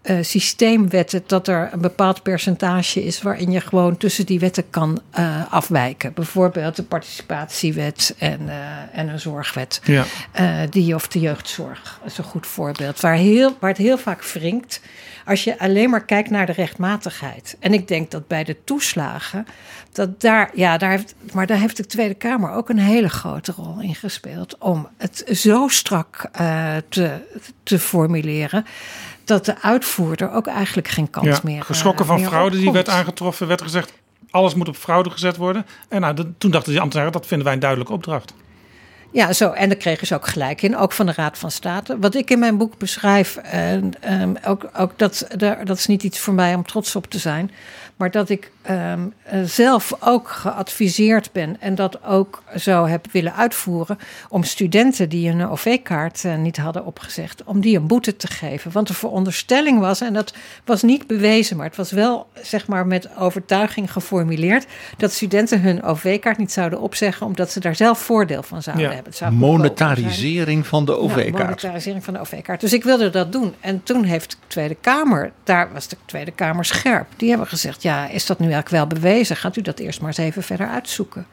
[SPEAKER 2] eh, systeemwetten, dat er een bepaald percentage is waarin je gewoon tussen die wetten kan eh, afwijken. Bijvoorbeeld de participatiewet en, eh, en een zorgwet.
[SPEAKER 3] Ja.
[SPEAKER 2] Die of de jeugdzorg is een goed voorbeeld. Waar, heel, waar het heel vaak wringt als je alleen maar kijkt naar de rechtmatigheid. En ik denk dat bij de toeslagen, dat daar, ja, daar heeft, maar daar heeft de Tweede Kamer ook een hele grote rol in gespeeld. Om het zo strak te, te formuleren. Dat de uitvoerder ook eigenlijk geen kans
[SPEAKER 3] Ja,
[SPEAKER 2] meer. eh,
[SPEAKER 3] geschrokken van
[SPEAKER 2] meer
[SPEAKER 3] fraude die werd aangetroffen, werd gezegd: alles moet op fraude gezet worden. En nou, de- toen dachten die ambtenaren: dat vinden wij een duidelijke opdracht.
[SPEAKER 2] Ja, zo. En daar kregen ze ook gelijk in, ook van de Raad van State. Wat ik in mijn boek beschrijf, en, ehm, ook, ook dat, dat is niet iets voor mij om trots op te zijn. Maar dat ik ehm, eh, zelf ook geadviseerd ben en dat ook zo heb willen uitvoeren. om studenten die een OV-kaart eh, niet hadden opgezegd, om die een boete te geven. Want de veronderstelling was, en dat was niet bewezen, maar het was wel zeg maar met overtuiging geformuleerd. dat studenten hun OV-kaart niet zouden opzeggen, omdat ze daar zelf voordeel van zouden
[SPEAKER 3] Ja.
[SPEAKER 2] hebben. Zou.
[SPEAKER 5] Monetarisering van de
[SPEAKER 2] Nou,
[SPEAKER 5] OV-kaart.
[SPEAKER 2] monetarisering van de OV-kaart. Dus ik wilde dat doen. En toen heeft de Tweede Kamer, daar was de Tweede Kamer scherp. Die hebben gezegd, ja, is dat nu eigenlijk wel bewezen? Gaat u dat eerst maar eens even verder uitzoeken.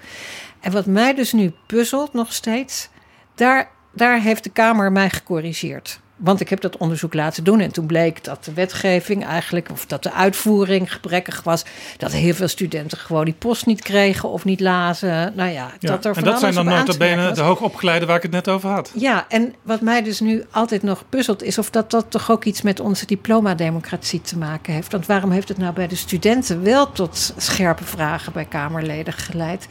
[SPEAKER 2] En wat mij dus nu puzzelt nog steeds, daar, daar heeft de Kamer mij gecorrigeerd. Want ik heb dat onderzoek laten doen en toen bleek dat de wetgeving eigenlijk, of dat de uitvoering gebrekkig was. Dat heel veel studenten gewoon die post niet kregen of niet lazen. Nou ja,
[SPEAKER 3] Ja.
[SPEAKER 2] dat er
[SPEAKER 3] en
[SPEAKER 2] van
[SPEAKER 3] dat zijn dan nota bene de hoogopgeleide waar ik het net over had.
[SPEAKER 2] Ja, en wat mij dus nu altijd nog puzzelt, is of dat, dat toch ook iets met onze diploma-democratie te maken heeft. Want waarom heeft het nou bij de studenten wel tot scherpe vragen bij Kamerleden geleid?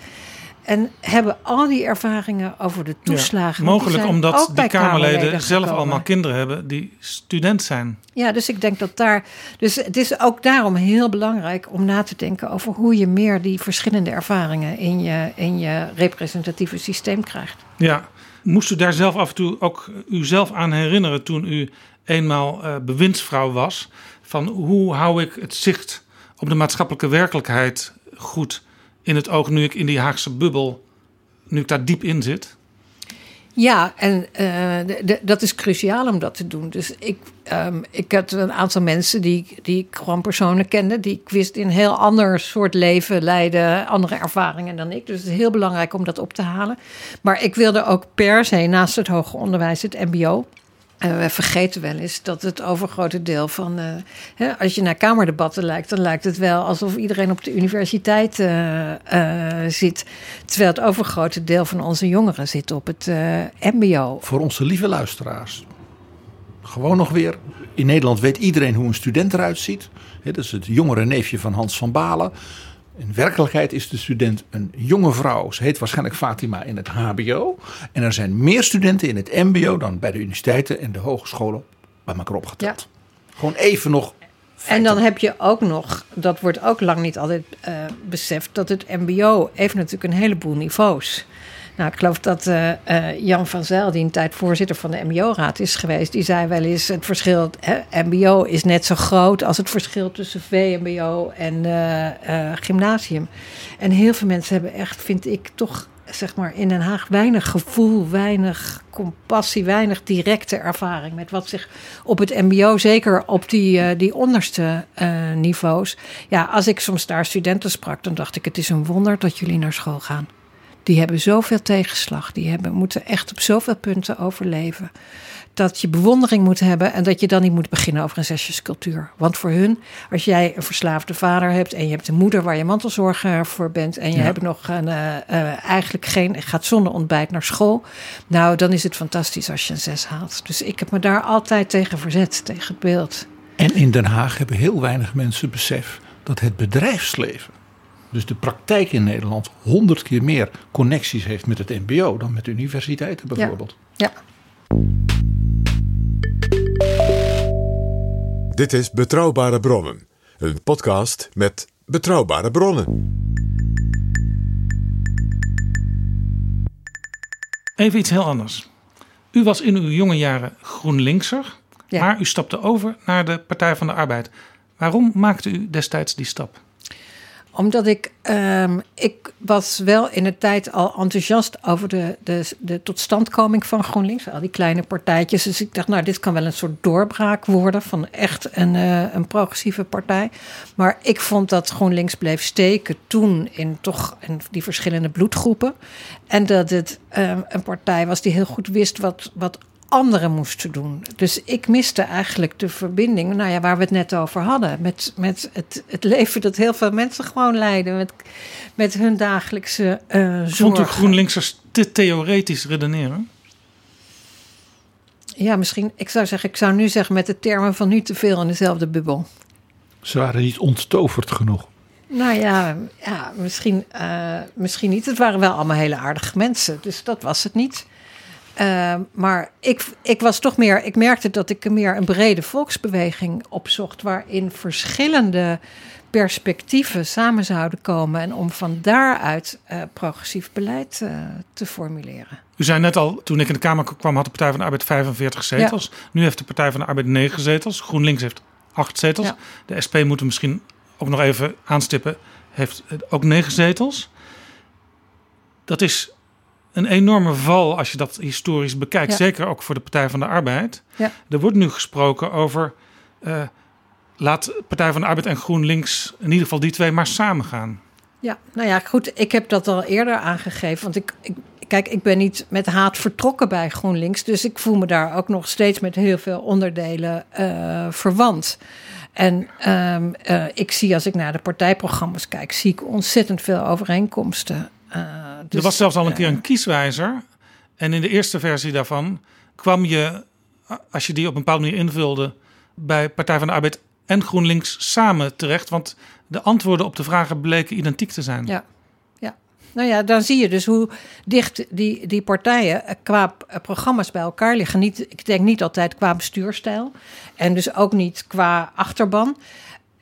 [SPEAKER 2] En hebben al die ervaringen over de toeslagen.
[SPEAKER 3] Ja, mogelijk omdat die Kamerleden zelf allemaal kinderen hebben die student zijn.
[SPEAKER 2] Ja, dus ik denk dat daar. Dus het is ook daarom heel belangrijk om na te denken over hoe je meer die verschillende ervaringen in je, in je representatieve systeem krijgt.
[SPEAKER 3] Ja. Moest u daar zelf af en toe ook uzelf aan herinneren toen u eenmaal eh, bewindsvrouw was? Van hoe hou ik het zicht op de maatschappelijke werkelijkheid goed in het oog nu ik in die Haagse bubbel, nu ik daar diep in zit?
[SPEAKER 2] Ja, en de, dat is cruciaal om dat te doen. Dus ik, um, ik had een aantal mensen die, die ik gewoon persoonlijk kende, die ik wist in een heel ander soort leven leiden, andere ervaringen dan ik. Dus het is heel belangrijk om dat op te halen. Maar ik wilde ook per se naast het hoger onderwijs het MBO. En we vergeten wel eens dat het overgrote deel van. Uh, hè, als je naar Kamerdebatten lijkt, dan lijkt het wel alsof iedereen op de universiteit uh, uh, zit. Terwijl het overgrote deel van onze jongeren zit op het MBO.
[SPEAKER 5] Voor onze lieve luisteraars. Gewoon nog weer. In Nederland weet iedereen hoe een student eruit ziet. dat is het jongere neefje van Hans van Balen. In werkelijkheid is de student een jonge vrouw. Ze heet waarschijnlijk Fatima in het HBO. En er zijn meer studenten in het MBO dan bij de universiteiten en de hogescholen bij elkaar opgeteld. Ja. Gewoon even nog.
[SPEAKER 2] En dan heb je ook nog, dat wordt ook lang niet altijd uh, beseft, dat het MBO heeft natuurlijk een heleboel niveaus. Nou, ik geloof dat uh, uh, Jan van Zijl, die een tijd voorzitter van de MBO-raad is geweest, die zei wel eens: het verschil, hè, MBO is net zo groot als het verschil tussen VMBO en uh, gymnasium. En heel veel mensen hebben echt, vind ik, toch zeg maar in Den Haag weinig gevoel, weinig compassie, weinig directe ervaring met wat zich op het MBO, zeker op die, die onderste niveaus. Ja, als ik soms daar studenten sprak, dan dacht ik: het is een wonder dat jullie naar school gaan. Die hebben zoveel tegenslag. Die hebben, moeten echt op zoveel punten overleven. Dat je bewondering moet hebben en dat je dan niet moet beginnen over een zesjescultuur. Want voor hun, als jij een verslaafde vader hebt en je hebt een moeder waar je mantelzorger voor bent. en je
[SPEAKER 5] Ja.
[SPEAKER 2] hebt nog een, eh, eh, eigenlijk geen, gaat zonder ontbijt naar school. Nou, dan is het fantastisch als je een zes haalt. Dus ik heb me daar altijd tegen verzet, tegen het beeld.
[SPEAKER 5] En in Den Haag hebben heel weinig mensen besef dat het bedrijfsleven, dus de praktijk in Nederland, honderd keer meer connecties heeft met het MBO dan met universiteiten bijvoorbeeld.
[SPEAKER 2] Ja.
[SPEAKER 4] Dit is Betrouwbare Bronnen, een podcast met betrouwbare bronnen.
[SPEAKER 3] Even iets heel anders. U was in uw jonge jaren GroenLinkser,
[SPEAKER 2] Ja.
[SPEAKER 3] maar u stapte over naar de Partij van de Arbeid. Waarom maakte u destijds die stap?
[SPEAKER 2] Omdat ik, ehm, ik was wel in de tijd al enthousiast over de, de, de totstandkoming van GroenLinks. Al die kleine partijtjes. Dus ik dacht, nou, dit kan wel een soort doorbraak worden van echt een, eh, een progressieve partij. Maar ik vond dat GroenLinks bleef steken toen in toch in die verschillende bloedgroepen. En dat het ehm, een partij was die heel goed wist wat, wat anderen moesten doen. Dus ik miste eigenlijk de verbinding, nou ja, waar we het net over hadden. Met, met het, het leven dat heel veel mensen gewoon leiden. Met, met hun dagelijkse eh
[SPEAKER 3] Vond u. GroenLinksers te theoretisch redeneren?
[SPEAKER 2] Ja, misschien, ik zou zeggen, ik zou nu zeggen met de termen van nu te veel in dezelfde bubbel.
[SPEAKER 5] Ze waren niet onttoverd genoeg.
[SPEAKER 2] Nou ja, ja misschien, eh, misschien niet. Het waren wel allemaal hele aardige mensen, dus dat was het niet. Eh, maar ik, ik was toch meer, ik merkte dat ik meer een brede volksbeweging opzocht, waarin verschillende perspectieven samen zouden komen en om van daaruit eh, progressief beleid eh, te formuleren.
[SPEAKER 3] U zei net al, toen ik in de Kamer kwam, had de Partij van de Arbeid 45 zetels. Nu heeft de Partij van de Arbeid 9 zetels. GroenLinks heeft 8 zetels.
[SPEAKER 2] Ja.
[SPEAKER 3] De SP moeten misschien ook nog even aanstippen, heeft ook 9 zetels. Dat is een enorme val als je dat historisch bekijkt.
[SPEAKER 2] Ja.
[SPEAKER 3] Zeker ook voor de Partij van de Arbeid.
[SPEAKER 2] Ja.
[SPEAKER 3] Er wordt nu gesproken over. eh, laat Partij van de Arbeid en GroenLinks, in ieder geval die twee, maar samen gaan.
[SPEAKER 2] Ja, nou ja, goed. Ik heb dat al eerder aangegeven. Want ik, ik, kijk, ik ben niet met haat vertrokken bij GroenLinks. Dus ik voel me daar ook nog steeds met heel veel onderdelen eh, verwant. En ehm, eh, ik zie als ik naar de partijprogramma's kijk, zie ik ontzettend veel overeenkomsten. Eh,
[SPEAKER 3] er
[SPEAKER 2] dus,
[SPEAKER 3] was zelfs al een keer een kieswijzer. En in de eerste versie daarvan kwam je, als je die op een bepaalde manier invulde, bij Partij van de Arbeid en GroenLinks samen terecht. Want de antwoorden op de vragen bleken identiek te zijn.
[SPEAKER 2] Ja. Ja. Nou ja, dan zie je dus hoe dicht die, die partijen eh, qua eh, programma's bij elkaar liggen. Niet, ik denk niet altijd qua bestuurstijl en dus ook niet qua achterban.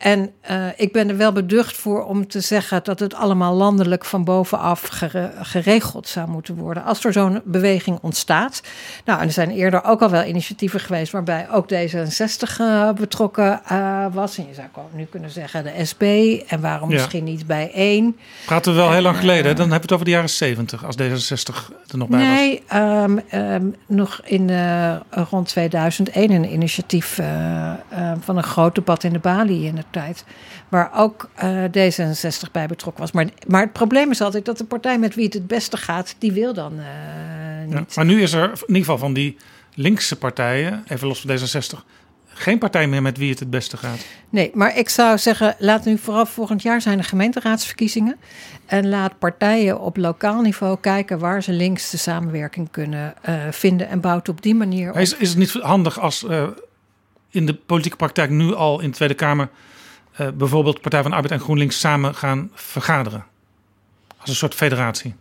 [SPEAKER 2] En uh, ik ben er wel beducht voor om te zeggen dat het allemaal landelijk van bovenaf gere geregeld zou moeten worden. Als er zo'n beweging ontstaat. Nou, en er zijn eerder ook al wel initiatieven geweest waarbij ook D66 uh, betrokken uh, was. En je zou nu kunnen zeggen de SP. En waarom ja. misschien niet bij één.
[SPEAKER 3] Praten we wel heel lang geleden. Dan hebben we het over de jaren 70 als D66 er nog bij
[SPEAKER 2] nee, was. Nee, um, um, nog in rond 2001 een initiatief van een groot debat in de Bali in het tijd. Waar ook uh, D66 bij betrokken was. Maar, maar het probleem is altijd dat de partij met wie het het beste gaat, die wil dan uh, niet. Ja,
[SPEAKER 3] maar nu is er in ieder geval van die linkse partijen, even los van D66, geen partij meer met wie het het beste gaat.
[SPEAKER 2] Nee, maar ik zou zeggen, laat nu vooral volgend jaar zijn de gemeenteraadsverkiezingen. En laat partijen op lokaal niveau kijken waar ze links de samenwerking kunnen uh, vinden. En bouwt op die manier. Op.
[SPEAKER 3] Is, is het niet handig als uh, in de politieke praktijk nu al in de Tweede Kamer bijvoorbeeld Partij van Arbeid en GroenLinks samen gaan vergaderen? Als een soort federatie.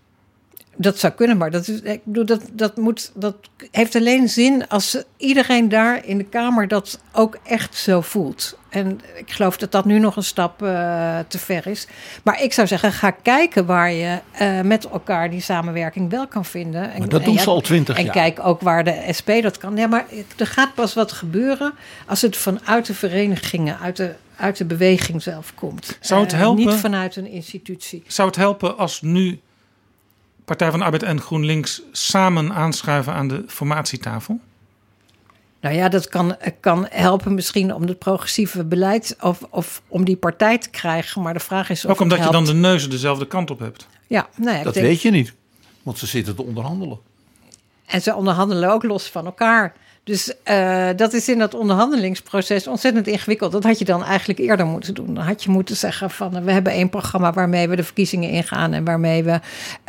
[SPEAKER 2] Dat zou kunnen, maar dat, is, ik bedoel, dat, dat, moet, dat heeft alleen zin als iedereen daar in de Kamer dat ook echt zo voelt. En ik geloof dat dat nu nog een stap uh, te ver is. Maar ik zou zeggen, ga kijken waar je uh, met elkaar die samenwerking wel kan vinden.
[SPEAKER 5] En, maar dat doen ze al twintig
[SPEAKER 2] jaar. En kijk ook waar de SP dat kan. Ja, maar er gaat pas wat gebeuren als het vanuit de verenigingen, uit de, uit de beweging zelf komt.
[SPEAKER 3] Zou het helpen?
[SPEAKER 2] Uh, niet vanuit een institutie.
[SPEAKER 3] Zou het helpen als nu Partij van de Arbeid en GroenLinks samen aanschuiven aan de formatietafel?
[SPEAKER 2] Nou ja, dat kan, kan helpen misschien om het progressieve beleid of, of om die partij te krijgen. Maar de vraag is of
[SPEAKER 3] Ook omdat je dan de neuzen dezelfde kant op hebt.
[SPEAKER 2] Ja, nou ja,
[SPEAKER 5] dat
[SPEAKER 2] denk...
[SPEAKER 5] weet je niet. Want ze zitten te onderhandelen.
[SPEAKER 2] En ze onderhandelen ook los van elkaar. Dus uh, dat is in dat onderhandelingsproces ontzettend ingewikkeld. Dat had je dan eigenlijk eerder moeten doen. Dan had je moeten zeggen van we hebben één programma waarmee we de verkiezingen ingaan en waarmee we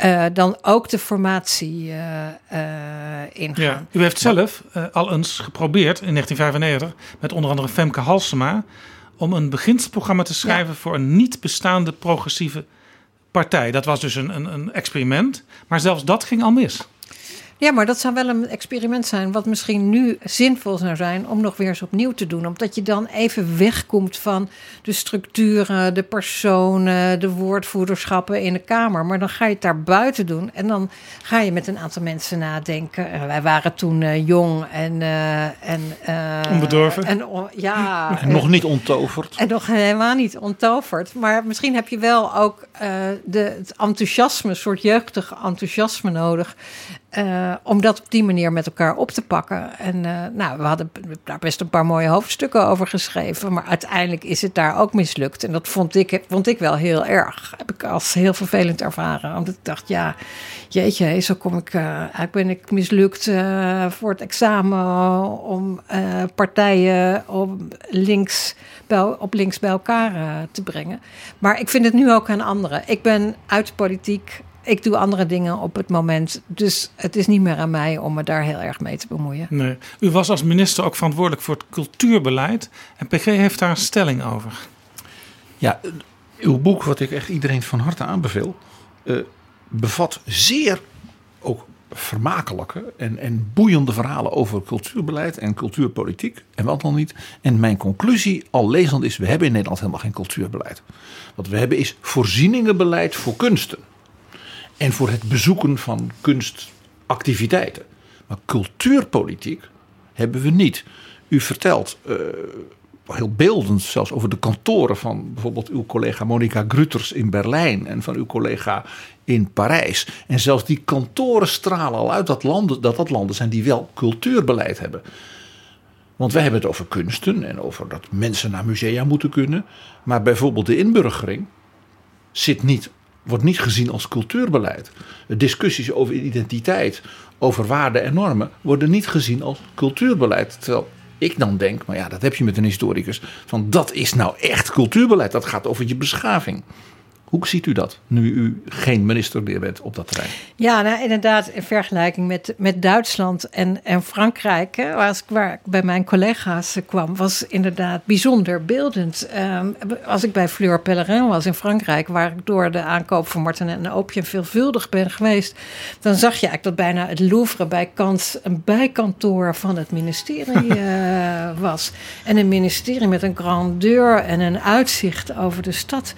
[SPEAKER 2] uh, dan ook de formatie ingaan.
[SPEAKER 3] Ja, u heeft zelf al eens geprobeerd in 1995 met onder andere Femke Halsema om een beginsprogramma te schrijven ja. voor een niet bestaande progressieve partij. Dat was dus een, een, een experiment, maar zelfs dat ging al mis.
[SPEAKER 2] Ja, maar dat zou wel een experiment zijn, wat misschien nu zinvol zou zijn om nog weer eens opnieuw te doen. Omdat je dan even wegkomt van de structuren, de personen, de woordvoederschappen in de Kamer. Maar dan ga je het daar buiten doen en dan ga je met een aantal mensen nadenken. wij waren toen uh, jong en. Uh, en uh,
[SPEAKER 3] Onbedorven.
[SPEAKER 2] En, ja,
[SPEAKER 5] en nog niet onttoverd.
[SPEAKER 2] En nog helemaal niet onttoverd. Maar misschien heb je wel ook de, het enthousiasme, een soort jeugdig enthousiasme nodig. Uh, om dat op die manier met elkaar op te pakken. En uh, nou, we hadden daar best een paar mooie hoofdstukken over geschreven. Maar uiteindelijk is het daar ook mislukt. En dat vond ik, vond ik wel heel erg. Heb ik als heel vervelend ervaren. Want ik dacht, ja, jeetje, zo kom ik. Uh, ben ik mislukt voor het examen. Om partijen om links bij, op links bij elkaar te brengen. Maar ik vind het nu ook aan anderen. Ik ben uit politiek ik doe andere dingen op het moment. Dus het is niet meer aan mij om me daar heel erg mee te bemoeien.
[SPEAKER 3] Nee. U was als minister ook verantwoordelijk voor het cultuurbeleid. En PG heeft daar een stelling over.
[SPEAKER 5] Ja, uw boek, wat ik echt iedereen van harte aanbeveel, uh, bevat zeer ook vermakelijke en, en boeiende verhalen over cultuurbeleid en cultuurpolitiek. En wat dan niet. En mijn conclusie, al lezend is, we hebben in Nederland helemaal geen cultuurbeleid. Wat we hebben is voorzieningenbeleid voor kunsten en voor het bezoeken van kunstactiviteiten. Maar cultuurpolitiek hebben we niet. U vertelt uh, heel beeldend zelfs over de kantoren van bijvoorbeeld uw collega Monica Gruters in Berlijn en van uw collega in Parijs. En zelfs die kantoren stralen al uit dat landen, dat dat landen zijn die wel cultuurbeleid hebben. Want wij hebben het over kunsten en over dat mensen naar musea moeten kunnen. Maar bijvoorbeeld de inburgering zit niet wordt niet gezien als cultuurbeleid. Discussies over identiteit, over waarden en normen worden niet gezien als cultuurbeleid. Terwijl ik dan denk, maar ja, dat heb je met een historicus, van dat is nou echt cultuurbeleid. Dat gaat over je beschaving. Hoe ziet u dat, nu u geen minister meer bent op dat terrein?
[SPEAKER 2] Ja, nou, inderdaad, in vergelijking met, met Duitsland en, en Frankrijk, hè, waar, ik, waar ik bij mijn collega's kwam, was inderdaad bijzonder beeldend. Ehm, als ik bij Fleur Pellerin was in Frankrijk, waar ik door de aankoop van Martin en Opium veelvuldig ben geweest, dan zag je eigenlijk dat bijna het Louvre bij Kans een bijkantoor van het ministerie uh, was. En een ministerie met een grandeur en een uitzicht over de stad.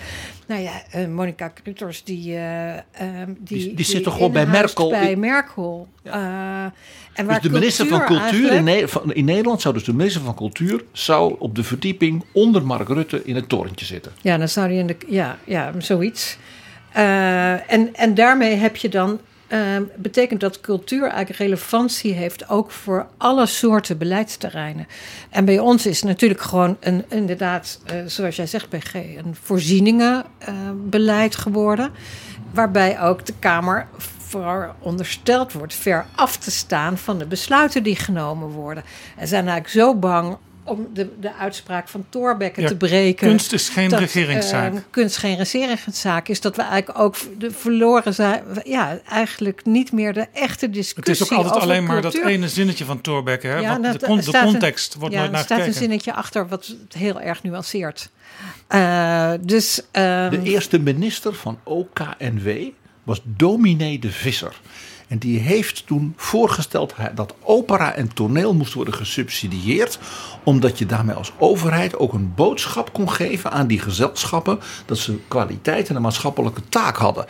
[SPEAKER 2] Nou ja, uh, Monica Kruters, die, uh, um, die,
[SPEAKER 5] die, die, zit toch gewoon bij Merkel?
[SPEAKER 2] Bij Merkel. Ja. Uh,
[SPEAKER 5] en waar dus de minister van Cultuur in, Ne van, in, Nederland zou dus de minister van Cultuur zou op de verdieping onder Mark Rutte in het torentje zitten.
[SPEAKER 2] Ja, dan zou hij in de ja, ja zoiets. en, en daarmee heb je dan uh, betekent dat cultuur eigenlijk relevantie heeft ook voor alle soorten beleidsterreinen. En bij ons is natuurlijk gewoon een, inderdaad, uh, zoals jij zegt, BG, een voorzieningenbeleid geworden. Waarbij ook de Kamer verondersteld wordt ver af te staan van de besluiten die genomen worden. En zijn eigenlijk zo bang om de, de uitspraak van Thorbecke ja, te breken.
[SPEAKER 3] Kunst is geen dat, regeringszaak.
[SPEAKER 2] Uh, kunst geen regeringszaak is dat we eigenlijk ook de verloren zijn. Ja, eigenlijk niet meer de echte discussie.
[SPEAKER 3] Het is ook altijd alleen maar dat ene zinnetje van Thorbecke. Hè? Ja, dat, de, con de, context
[SPEAKER 2] een,
[SPEAKER 3] wordt
[SPEAKER 2] ja,
[SPEAKER 3] nooit naar
[SPEAKER 2] gekeken. Er staat een zinnetje achter wat heel erg nuanceert. Uh, dus, um,
[SPEAKER 5] de eerste minister van OKNW was dominee de Visser. En die heeft toen voorgesteld dat opera en toneel moest worden gesubsidieerd. Omdat je daarmee als overheid ook een boodschap kon geven aan die gezelschappen. Dat ze kwaliteit en een maatschappelijke taak hadden.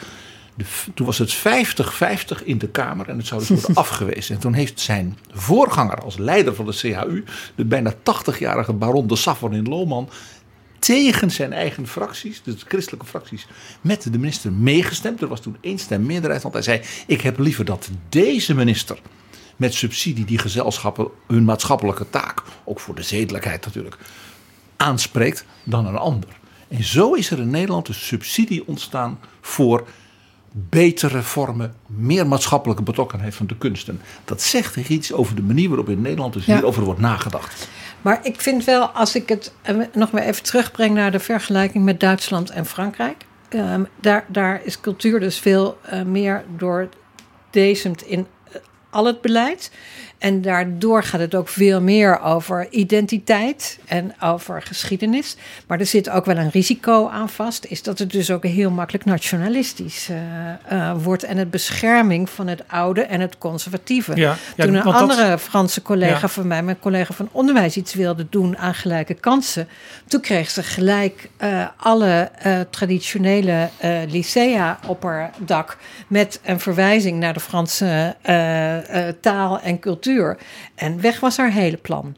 [SPEAKER 5] De, toen was het 50-50 in de Kamer en het zou dus worden afgewezen. En toen heeft zijn voorganger als leider van de CHU, de bijna 80-jarige baron de Safon in Lohman, tegen zijn eigen fracties, dus de christelijke fracties, met de minister meegestemd. Er was toen één stem meerderheid, want hij zei: Ik heb liever dat deze minister met subsidie die gezelschappen hun maatschappelijke taak, ook voor de zedelijkheid natuurlijk, aanspreekt dan een ander. En zo is er in Nederland een subsidie ontstaan voor betere vormen, meer maatschappelijke betrokkenheid van de kunsten. Dat zegt iets over de manier waarop in Nederland dus hierover wordt nagedacht.
[SPEAKER 2] Maar ik vind wel, als ik het nog maar even terugbreng naar de vergelijking met Duitsland en Frankrijk. Um, daar, daar is cultuur dus veel uh, meer doordezemd in al het beleid. En daardoor gaat het ook veel meer over identiteit en over geschiedenis. Maar er zit ook wel een risico aan vast, is dat het dus ook heel makkelijk nationalistisch uh, uh, wordt. En het bescherming van het oude en het conservatieve. Ja, ja, Toen een andere dat... Franse collega ja. van mij, mijn collega van onderwijs, iets wilde doen aan gelijke kansen. Toen kreeg ze gelijk uh, alle traditionele lycea op haar dak. Met een verwijzing naar de Franse taal en cultuur. En weg was haar hele plan.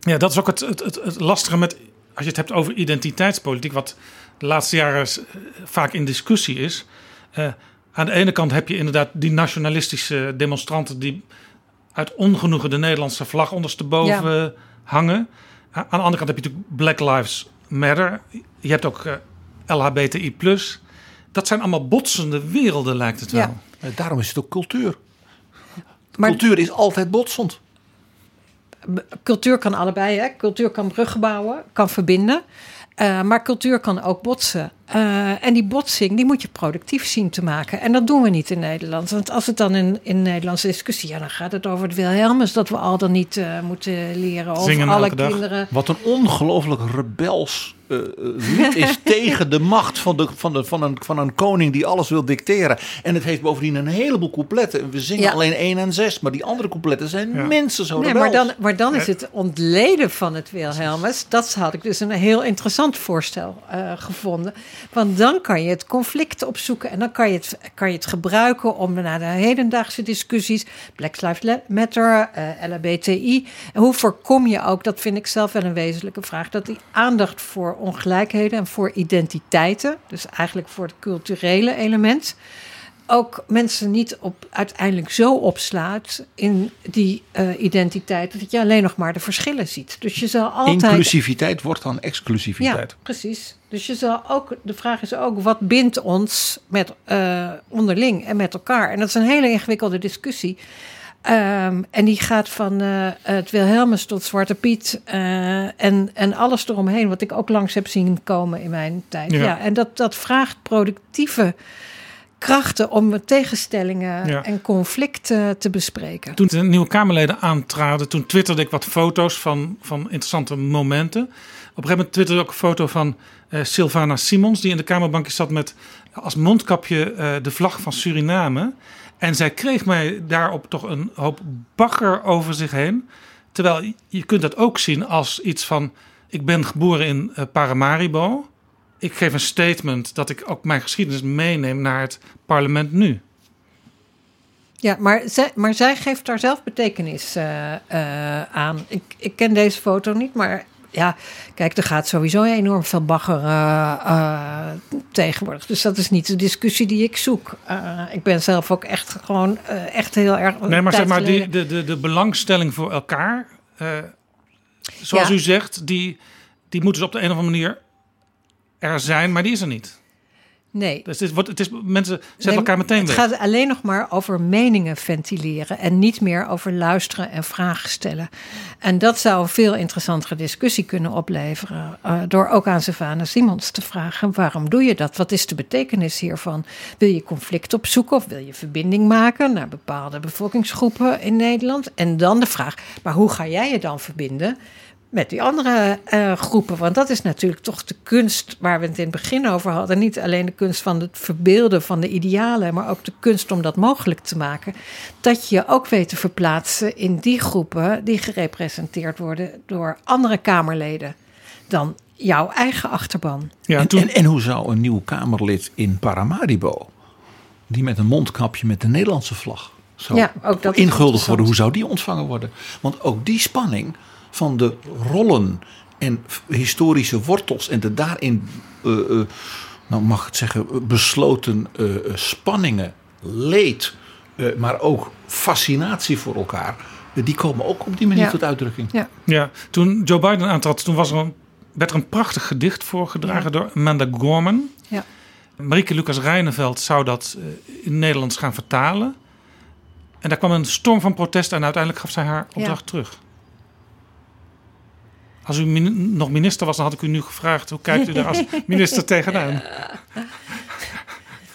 [SPEAKER 3] Ja, dat is ook het, het, het, het lastige met, als je het hebt over identiteitspolitiek, wat de laatste jaren vaak in discussie is. Uh, aan de ene kant heb je inderdaad die nationalistische demonstranten die uit ongenoegen de Nederlandse vlag ondersteboven ja. hangen. Aan de andere kant heb je natuurlijk Black Lives Matter. Je hebt ook uh, LHBTI. Dat zijn allemaal botsende werelden, lijkt het wel.
[SPEAKER 5] Ja. Daarom is het ook cultuur. Maar cultuur is altijd botsend.
[SPEAKER 2] Cultuur kan allebei. Hè? Cultuur kan bruggen bouwen, kan verbinden. Uh, maar cultuur kan ook botsen. Uh, en die botsing, die moet je productief zien te maken. En dat doen we niet in Nederland. Want als het dan in, in Nederlandse discussie... ja, dan gaat het over het Wilhelmus... dat we al dan niet uh, moeten leren.
[SPEAKER 3] Zingen
[SPEAKER 2] alle
[SPEAKER 3] kinderen...
[SPEAKER 2] Dag.
[SPEAKER 5] Wat een ongelooflijk rebels uh, lied is tegen de macht van, de, van, de, van, een, van een koning die alles wil dicteren. En het heeft bovendien een heleboel coupletten. We zingen ja. alleen 1 en 6, maar die andere coupletten zijn ja. mensen zo
[SPEAKER 2] nee, maar dan, maar dan is het ontleden van het Wilhelmus. Dat had ik dus een heel interessant voorstel uh, gevonden. Want dan kan je het conflict opzoeken en dan kan je het, kan je het gebruiken om naar de hedendaagse discussies, Black Lives Matter, uh, LHBTI. En hoe voorkom je ook, dat vind ik zelf wel een wezenlijke vraag, dat die aandacht voor ongelijkheden en voor identiteiten, dus eigenlijk voor het culturele element, ook mensen niet op, uiteindelijk zo opslaat in die uh, identiteit dat je alleen nog maar de verschillen ziet. Dus je zal altijd.
[SPEAKER 5] Inclusiviteit wordt dan exclusiviteit.
[SPEAKER 2] Ja, precies. Dus je zal ook, de vraag is ook, wat bindt ons met uh, onderling en met elkaar? En dat is een hele ingewikkelde discussie. Ehm, en die gaat van eh, het Wilhelmus tot Zwarte Piet eh, en, en alles eromheen, wat ik ook langs heb zien komen in mijn tijd.
[SPEAKER 3] Ja.
[SPEAKER 2] Ja. en dat, dat vraagt productieve krachten om tegenstellingen
[SPEAKER 3] Ja.
[SPEAKER 2] en conflicten te bespreken.
[SPEAKER 3] Toen de nieuwe Kamerleden aantraden, toen twitterde ik wat foto's van, van interessante momenten. Op een gegeven moment twitterde ik ook een foto van eh Sylvana Simons, die in de Kamerbankje zat met als mondkapje de vlag van Suriname. En zij kreeg mij daarop toch een hoop bagger over zich heen. Terwijl je kunt dat ook zien als iets van: ik ben geboren in eh, Paramaribo. Ik geef een statement dat ik ook mijn geschiedenis meeneem naar het parlement nu.
[SPEAKER 2] Ja, maar zij, maar zij geeft daar zelf betekenis eh, eh, aan. Ik, ik ken deze foto niet, maar ja, kijk, er gaat sowieso enorm veel bagger eh, eh, tegenwoordig. Dus dat is niet de discussie die ik zoek. Eh, ik ben zelf ook echt gewoon echt heel erg.
[SPEAKER 3] Nee, maar zeg maar, die, de, de, de belangstelling voor elkaar, zoals
[SPEAKER 2] Ja.
[SPEAKER 3] u zegt, die, die moet dus op de een of andere manier er zijn, maar die is er niet.
[SPEAKER 2] Nee.
[SPEAKER 3] Dus het, is, wordt, het is, mensen zetten
[SPEAKER 2] Nee,
[SPEAKER 3] elkaar meteen
[SPEAKER 2] Het
[SPEAKER 3] weg.
[SPEAKER 2] gaat alleen nog maar over meningen ventileren en niet meer over luisteren en vragen stellen. En dat zou een veel interessantere discussie kunnen opleveren. eh, door ook aan Savannah Simons te vragen: waarom doe je dat? Wat is de betekenis hiervan? Wil je conflict opzoeken of wil je verbinding maken naar bepaalde bevolkingsgroepen in Nederland? En dan de vraag: maar hoe ga jij je dan verbinden? Met die andere eh, groepen. Want dat is natuurlijk toch de kunst waar we het in het begin over hadden. Niet alleen de kunst van het verbeelden van de idealen, maar ook de kunst om dat mogelijk te maken. Dat je je ook weet te verplaatsen in die groepen die gerepresenteerd worden door andere Kamerleden dan jouw eigen achterban.
[SPEAKER 3] Ja,
[SPEAKER 5] en,
[SPEAKER 3] toen,
[SPEAKER 5] en, en hoe zou een nieuw Kamerlid in Paramaribo, die met een mondkapje met de Nederlandse vlag zou
[SPEAKER 2] Ja, ook dat is
[SPEAKER 5] inguldigd worden, hoe zou die ontvangen worden? Want ook die spanning van de rollen en historische wortels en de daarin, eh, eh, nou mag ik het zeggen, besloten eh, spanningen, leed, eh, maar ook fascinatie voor elkaar, die komen ook op die manier
[SPEAKER 2] Ja.
[SPEAKER 5] tot uitdrukking.
[SPEAKER 2] Ja.
[SPEAKER 3] ja, toen Joe Biden aantrad, toen was er een, werd er een prachtig gedicht voorgedragen
[SPEAKER 2] Ja.
[SPEAKER 3] door Amanda Gorman.
[SPEAKER 2] Ja.
[SPEAKER 3] Marieke Lucas Rijneveld zou dat in het Nederlands gaan vertalen. En daar kwam een storm van protest en uiteindelijk gaf zij haar opdracht terug. Als u min- nog minister was, dan had ik u nu gevraagd... hoe kijkt u daar als minister tegenaan?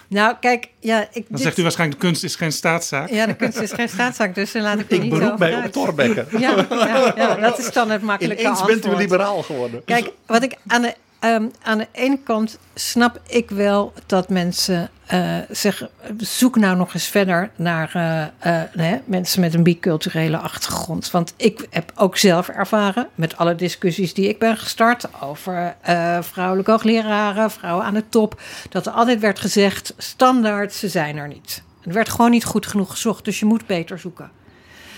[SPEAKER 2] Nou, kijk, ja, ik.
[SPEAKER 3] Dan
[SPEAKER 2] dit-
[SPEAKER 3] zegt u waarschijnlijk, de kunst is geen staatszaak.
[SPEAKER 2] Ja, de kunst is geen staatszaak, dus daar laat ik me
[SPEAKER 5] Ik
[SPEAKER 2] niet
[SPEAKER 5] beroep mij
[SPEAKER 2] uit.
[SPEAKER 5] op Torbekke.
[SPEAKER 2] Ja, ja, ja, dat is dan het makkelijke
[SPEAKER 5] Ineens
[SPEAKER 2] antwoord.
[SPEAKER 5] bent u liberaal geworden.
[SPEAKER 2] Kijk, wat ik aan de, ehm, aan de ene kant snap ik wel dat mensen eh, zeggen: zoek nou nog eens verder naar eh, eh, mensen met een biculturele achtergrond. Want ik heb ook zelf ervaren, met alle discussies die ik ben gestart over vrouwelijke hoogleraren, vrouwen aan de top, dat er altijd werd gezegd: standaard, ze zijn er niet. Het werd gewoon niet goed genoeg gezocht, dus je moet beter zoeken.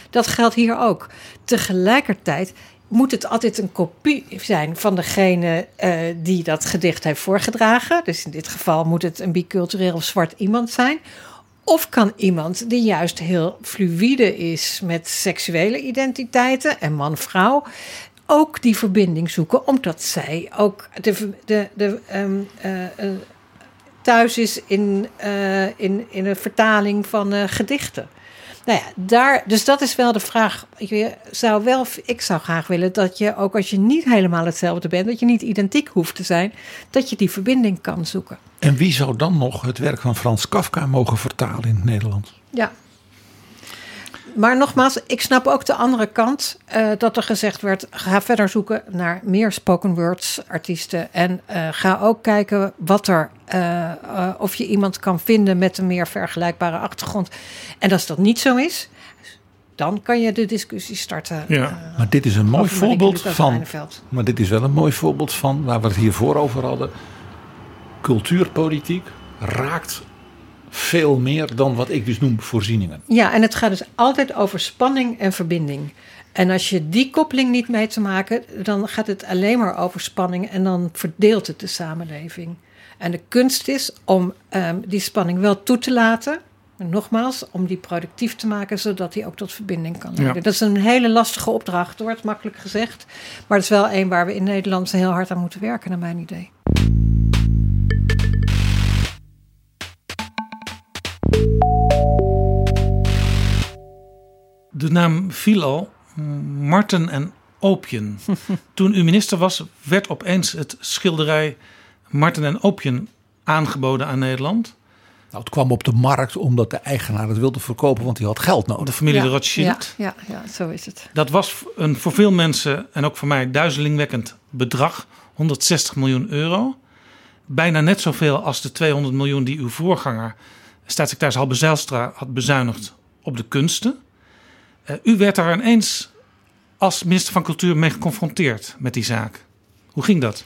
[SPEAKER 2] Dat geldt hier ook. Tegelijkertijd moet het altijd een kopie zijn van degene eh, die dat gedicht heeft voorgedragen. Dus in dit geval moet het een bicultureel of zwart iemand zijn. Of kan iemand die juist heel fluïde is met seksuele identiteiten en man-vrouw ook die verbinding zoeken, omdat zij ook de, de, de, eh, thuis is in, eh, in, in een vertaling van gedichten. Nou ja, daar, dus dat is wel de vraag. Je zou wel, ik zou graag willen dat je, ook als je niet helemaal hetzelfde bent, dat je niet identiek hoeft te zijn, dat je die verbinding kan zoeken.
[SPEAKER 5] En wie zou dan nog het werk van Frans Kafka mogen vertalen in het Nederlands?
[SPEAKER 2] Ja. Maar nogmaals, ik snap ook de andere kant. eh, dat er gezegd werd, ga verder zoeken naar meer spoken words artiesten. En eh, ga ook kijken wat er, eh, of je iemand kan vinden met een meer vergelijkbare achtergrond. En als dat niet zo is, dan kan je de discussie starten.
[SPEAKER 3] Ja.
[SPEAKER 5] Maar dit is een mooi voorbeeld van. Maar dit is wel een mooi voorbeeld van waar we het hiervoor over hadden. Cultuurpolitiek raakt veel meer dan wat ik dus noem voorzieningen.
[SPEAKER 2] Ja, en het gaat dus altijd over spanning en verbinding. En als je die koppeling niet mee te maken, dan gaat het alleen maar over spanning en dan verdeelt het de samenleving. En de kunst is om ehm, die spanning wel toe te laten. En nogmaals, om die productief te maken, zodat die ook tot verbinding kan leiden.
[SPEAKER 3] Ja.
[SPEAKER 2] Dat is een hele lastige opdracht, wordt makkelijk gezegd. Maar het is wel een waar we in Nederland heel hard aan moeten werken, naar mijn idee.
[SPEAKER 3] De naam viel al. Marten en Opien. Toen u minister was, werd opeens het schilderij Marten en Opien aangeboden aan Nederland.
[SPEAKER 5] Nou, het kwam op de markt omdat de eigenaar het wilde verkopen, want hij had geld
[SPEAKER 3] De
[SPEAKER 5] nodig.
[SPEAKER 3] familie de
[SPEAKER 2] ja,
[SPEAKER 3] Rothschild.
[SPEAKER 2] Ja, ja, ja, zo is het.
[SPEAKER 3] Dat was een voor veel mensen en ook voor mij duizelingwekkend bedrag. 160 miljoen euro. Bijna net zoveel als de 200 miljoen die uw voorganger, staatssecretaris Halbe Zijlstra, had bezuinigd op de kunsten. Eh, u werd daar ineens als minister van Cultuur mee geconfronteerd met die zaak. Hoe ging dat?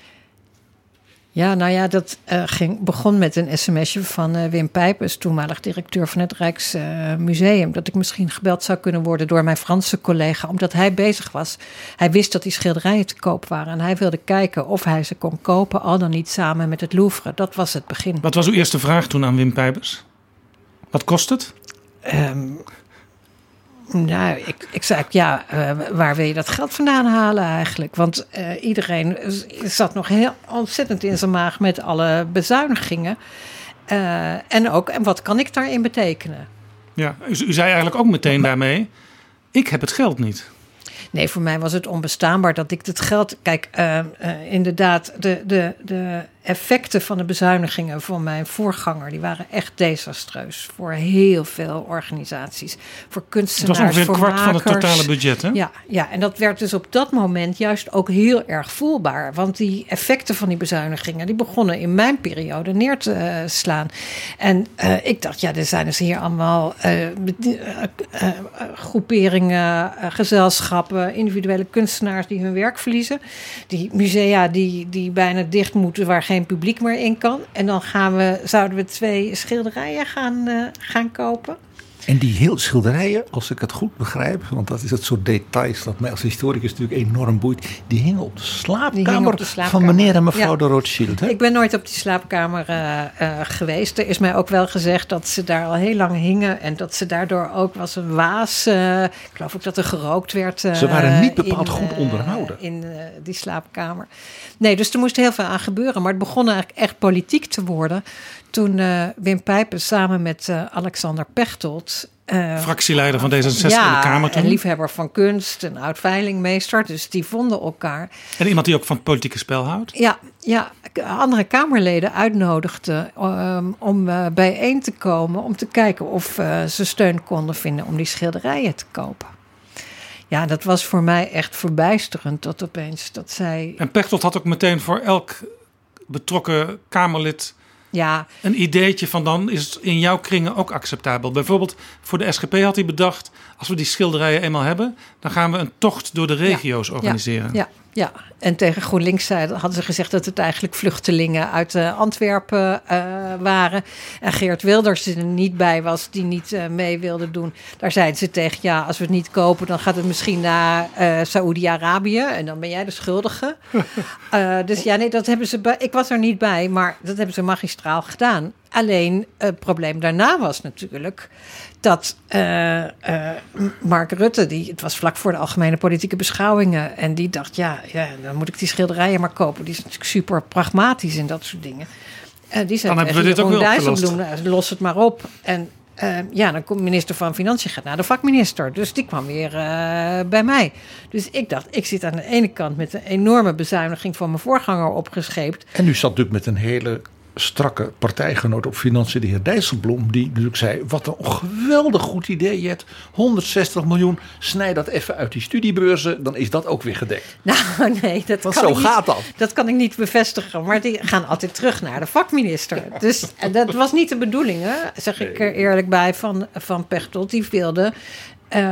[SPEAKER 2] Ja, nou ja, dat eh, ging, begon met een sms'je van eh, Wim Pijpers, toenmalig directeur van het Rijksmuseum. dat ik misschien gebeld zou kunnen worden door mijn Franse collega, omdat hij bezig was. Hij wist dat die schilderijen te koop waren en hij wilde kijken of hij ze kon kopen, al dan niet samen met het Louvre. Dat was het begin.
[SPEAKER 3] Wat was uw eerste vraag toen aan Wim Pijpers? Wat kost het?
[SPEAKER 2] Ehm, nou, ik, ik zei, ja, eh, waar wil je dat geld vandaan halen eigenlijk? Want eh, iedereen zat nog heel ontzettend in zijn maag met alle bezuinigingen. Eh, en ook, en wat kan ik daarin betekenen?
[SPEAKER 3] Ja, u, u zei eigenlijk ook meteen daarmee: ik heb het geld niet.
[SPEAKER 2] Nee, voor mij was het onbestaanbaar dat ik het geld. Kijk, eh, eh, inderdaad, de, de, de effecten van de bezuinigingen van mijn voorganger, die waren echt desastreus voor heel veel organisaties. Voor
[SPEAKER 3] Het
[SPEAKER 2] kunstenaars,
[SPEAKER 3] was ongeveer een kwart van het totale budget, hè?
[SPEAKER 2] Ja, ja, en dat werd dus op dat moment juist ook heel erg voelbaar. Want die effecten van die bezuinigingen, die begonnen in mijn periode neer te eh, slaan. En ik dacht, ja, er zijn dus hier allemaal groeperingen, eh, gezelschappen, individuele kunstenaars die hun werk verliezen. Die musea die, die bijna dicht moeten, waar geen publiek meer in kan. En dan gaan we, zouden we twee schilderijen gaan, eh, gaan kopen.
[SPEAKER 5] En die heel schilderijen, als ik het goed begrijp, want dat is het soort details dat mij als historicus natuurlijk enorm boeit, die hingen op de slaapkamer,
[SPEAKER 2] hingen op de
[SPEAKER 5] van meneer en mevrouw
[SPEAKER 2] Ja.
[SPEAKER 5] de Rothschild. Hè?
[SPEAKER 2] Ik ben nooit op die slaapkamer eh, eh, geweest. Er is mij ook wel gezegd dat ze daar al heel lang hingen. En dat ze daardoor ook was een waas. eh, ik geloof ook dat er gerookt werd.
[SPEAKER 5] Ze waren niet bepaald
[SPEAKER 2] in,
[SPEAKER 5] goed onderhouden.
[SPEAKER 2] In die slaapkamer. Nee, dus er moest heel veel aan gebeuren. Maar het begon eigenlijk echt politiek te worden. Toen eh, Wim Pijpen samen met eh, Alexander Pechtold. eh,
[SPEAKER 3] Fractieleider van D66 in de Kamer toen.
[SPEAKER 2] en liefhebber van kunst, een oud veilingmeester. Dus die vonden elkaar.
[SPEAKER 3] En iemand die ook van het politieke spel houdt.
[SPEAKER 2] Ja, ja, andere Kamerleden uitnodigden ehm, om bijeen te komen om te kijken of ze steun konden vinden om die schilderijen te kopen. Ja, dat was voor mij echt verbijsterend dat opeens dat zij.
[SPEAKER 3] En Pechtold had ook meteen voor elk betrokken Kamerlid
[SPEAKER 2] Ja,
[SPEAKER 3] een ideetje van dan is het in jouw kringen ook acceptabel. Bijvoorbeeld voor de SGP had hij bedacht, als we die schilderijen eenmaal hebben, dan gaan we een tocht door de regio's organiseren.
[SPEAKER 2] ja, ja. En tegen GroenLinks zeiden- hadden ze gezegd dat het eigenlijk vluchtelingen uit eh, Antwerpen eh, waren. En Geert Wilders die er niet bij was, die niet eh, mee wilde doen. Daar zeiden ze tegen, ja, als we het niet kopen, dan gaat het misschien naar eh Saoedi-Arabië. En dan ben jij de schuldige. Eh, dus ja, nee, dat hebben ze bij. Ik was er niet bij, maar dat hebben ze magistraal gedaan. Alleen het probleem daarna was natuurlijk dat eh, eh, Mark Rutte, die, het was vlak voor de algemene politieke beschouwingen, en die dacht, ja, ja, dan moet ik die schilderijen maar kopen. Die is natuurlijk super pragmatisch en dat soort dingen. En die zei
[SPEAKER 3] Dan hebben we dit ook weer
[SPEAKER 2] los het maar op. En eh, ja, dan komt minister van Financiën gaat naar de vakminister. Dus die kwam weer eh, bij mij. Dus ik dacht, ik zit aan de ene kant met een enorme bezuiniging van mijn voorganger opgescheept.
[SPEAKER 5] En u zat natuurlijk met een hele strakke partijgenoot op financiën, de heer Dijsselbloem, die natuurlijk zei: Wat een geweldig goed idee, Jet. 160 miljoen, snij dat even uit die studiebeurzen, dan is dat ook weer gedekt.
[SPEAKER 2] Nou, nee, dat
[SPEAKER 5] Want
[SPEAKER 2] kan
[SPEAKER 5] zo
[SPEAKER 2] ik niet,
[SPEAKER 5] gaat dat.
[SPEAKER 2] Dat kan ik niet bevestigen, maar die gaan altijd terug naar de vakminister. Dus dat was niet de bedoeling, hè, zeg ik er eerlijk bij, van, van Pechtold. Die wilde, eh,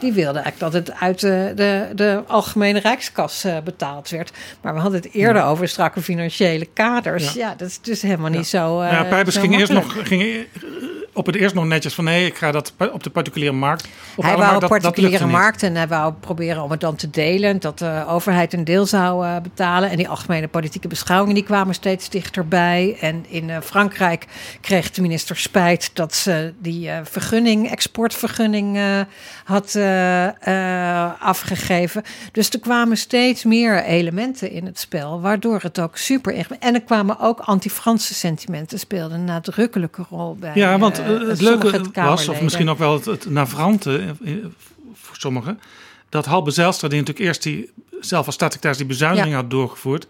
[SPEAKER 2] die wilde eigenlijk dat het uit de, de, de algemene rijkskas eh, betaald werd. Maar we hadden het eerder over strakke financiële kaders. Ja, dat is dus helemaal niet zo. eh,
[SPEAKER 3] ja, Pijpers
[SPEAKER 2] zo
[SPEAKER 3] ging eerst nog ging eh, op het eerst nog netjes van nee, ik ga dat op de particuliere markt.
[SPEAKER 2] Hij wou
[SPEAKER 3] dat- dat
[SPEAKER 2] particuliere markt en hij wou proberen om het dan te delen. Dat de overheid een deel zou eh, betalen. En die algemene politieke beschouwingen die kwamen steeds dichterbij. En in eh, Frankrijk kreeg de minister spijt dat ze die eh, vergunning, exportvergunning, had afgegeven. Dus er kwamen steeds meer elementen in het spel, waardoor het ook super En er kwamen ook anti-Franse sentimenten, speelden een nadrukkelijke rol bij.
[SPEAKER 3] Ja, want het
[SPEAKER 2] sommige
[SPEAKER 3] leuke was, of misschien ook wel het, het navrante, eh, voor sommigen, dat Halbe Zijlstra, die natuurlijk eerst die, zelf als staatssecretaris die bezuiniging
[SPEAKER 2] Ja.
[SPEAKER 3] had doorgevoerd,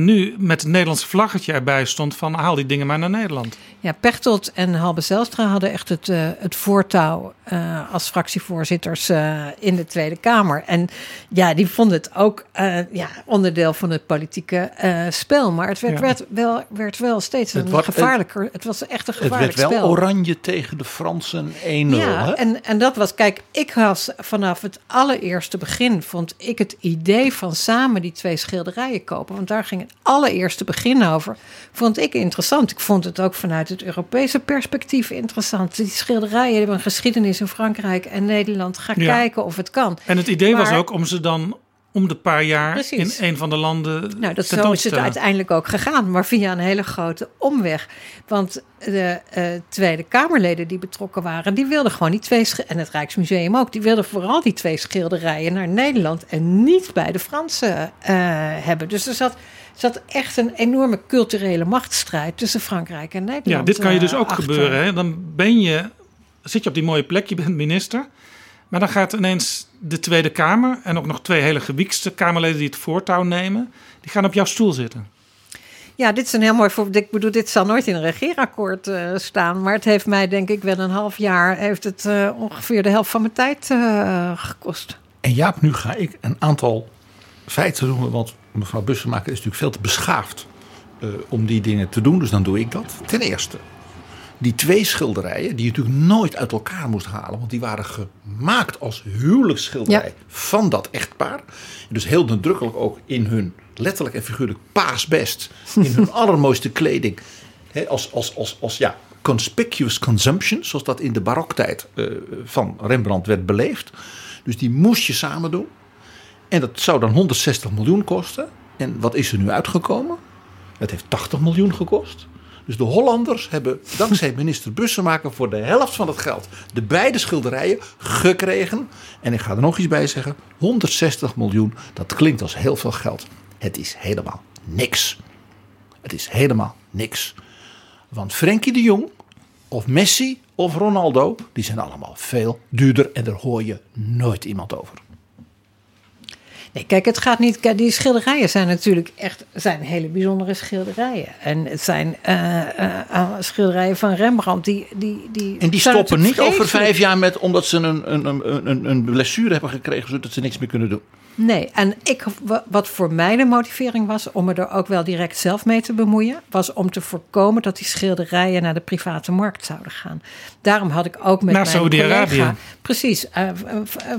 [SPEAKER 3] nu met het Nederlandse vlaggetje erbij stond van haal die dingen maar naar Nederland.
[SPEAKER 2] Ja, Pechtold en Halbe Zijlstra hadden echt het, eh, het voortouw eh, als fractievoorzitters eh, in de Tweede Kamer. En ja, die vonden het ook eh, ja, onderdeel van het politieke eh, spel. Maar het werd,
[SPEAKER 3] Ja.
[SPEAKER 2] werd, wel, werd wel steeds
[SPEAKER 5] Het
[SPEAKER 2] een gevaarlijker. Het was echt een
[SPEAKER 5] Het werd
[SPEAKER 2] gevaarlijk
[SPEAKER 5] wel
[SPEAKER 2] spel.
[SPEAKER 5] oranje tegen de Fransen 1-0.
[SPEAKER 2] Ja,
[SPEAKER 5] hè?
[SPEAKER 2] en, en dat was, kijk, ik was vanaf het allereerste begin, vond ik het idee van samen die twee schilderijen kopen, want daar ging het allereerste begin over, vond ik interessant. Ik vond het ook vanuit het Europese perspectief interessant. Die schilderijen hebben een geschiedenis in Frankrijk en Nederland. Ga
[SPEAKER 3] Ja.
[SPEAKER 2] kijken of het kan.
[SPEAKER 3] En het idee was ook om ze dan om de paar jaar
[SPEAKER 2] Precies.
[SPEAKER 3] in een van de landen
[SPEAKER 2] Nou, dat zo is het uiteindelijk ook gegaan, maar via een hele grote omweg. Want de eh, Tweede Kamerleden die betrokken waren, die wilden gewoon die twee, en het Rijksmuseum ook, die wilden vooral die twee schilderijen naar Nederland en niet bij de Fransen eh, hebben. Dus er zat, zat echt een enorme culturele machtsstrijd tussen Frankrijk en Nederland.
[SPEAKER 3] Ja, dit kan je dus
[SPEAKER 2] eh,
[SPEAKER 3] ook
[SPEAKER 2] achter.
[SPEAKER 3] gebeuren. Hè? Dan ben je, zit je op die mooie plek, je bent minister. Maar dan gaat ineens de Tweede Kamer en ook nog twee hele gewiekste Kamerleden die het voortouw nemen, die gaan op jouw stoel zitten.
[SPEAKER 2] Ja, dit is een heel mooi voorbeeld. Ik bedoel, dit zal nooit in een regeerakkoord eh, staan. Maar het heeft mij, denk ik, wel een half jaar... heeft het eh, ongeveer de helft van mijn tijd eh, gekost.
[SPEAKER 5] En Jaap, nu ga ik een aantal feiten noemen. Want mevrouw Bussemaker is natuurlijk veel te beschaafd eh, om die dingen te doen. Dus dan doe ik dat. Ten eerste, die twee schilderijen die je natuurlijk nooit uit elkaar moest halen. Want die waren gemaakt als huwelijksschilderij
[SPEAKER 2] Ja.
[SPEAKER 5] van dat echtpaar. Dus heel nadrukkelijk ook in hun letterlijk en figuurlijk paasbest. In hun allermooiste kleding. Als, als, als, als ja, conspicuous consumption. Zoals dat in de baroktijd eh, van Rembrandt werd beleefd. Dus die moest je samen doen. En dat zou dan 160 miljoen kosten. En wat is er nu uitgekomen? Het heeft 80 miljoen gekost. Dus de Hollanders hebben dankzij minister Bussemaker voor de helft van het geld de beide schilderijen gekregen. En ik ga er nog iets bij zeggen: 160 miljoen, dat klinkt als heel veel geld. Het is helemaal niks. Het is helemaal niks. Want Frenkie de Jong, of Messi of Ronaldo, die zijn allemaal veel duurder en daar hoor je nooit iemand over.
[SPEAKER 2] Nee, kijk, het gaat niet. kijk, Die schilderijen zijn natuurlijk echt zijn hele bijzondere schilderijen. En het zijn eh, eh, eh, schilderijen van Rembrandt die. die, die
[SPEAKER 5] En die stoppen niet over vijf jaar met omdat ze een, een, een, een, een blessure hebben gekregen, zodat ze niks meer kunnen doen.
[SPEAKER 2] Nee, en ik, wa- wat voor mij de motivering was om me er ook wel direct zelf mee te bemoeien, was om te voorkomen dat die schilderijen naar de private markt zouden gaan. Daarom had ik ook met
[SPEAKER 3] Naar
[SPEAKER 2] mijn collega, precies, eh,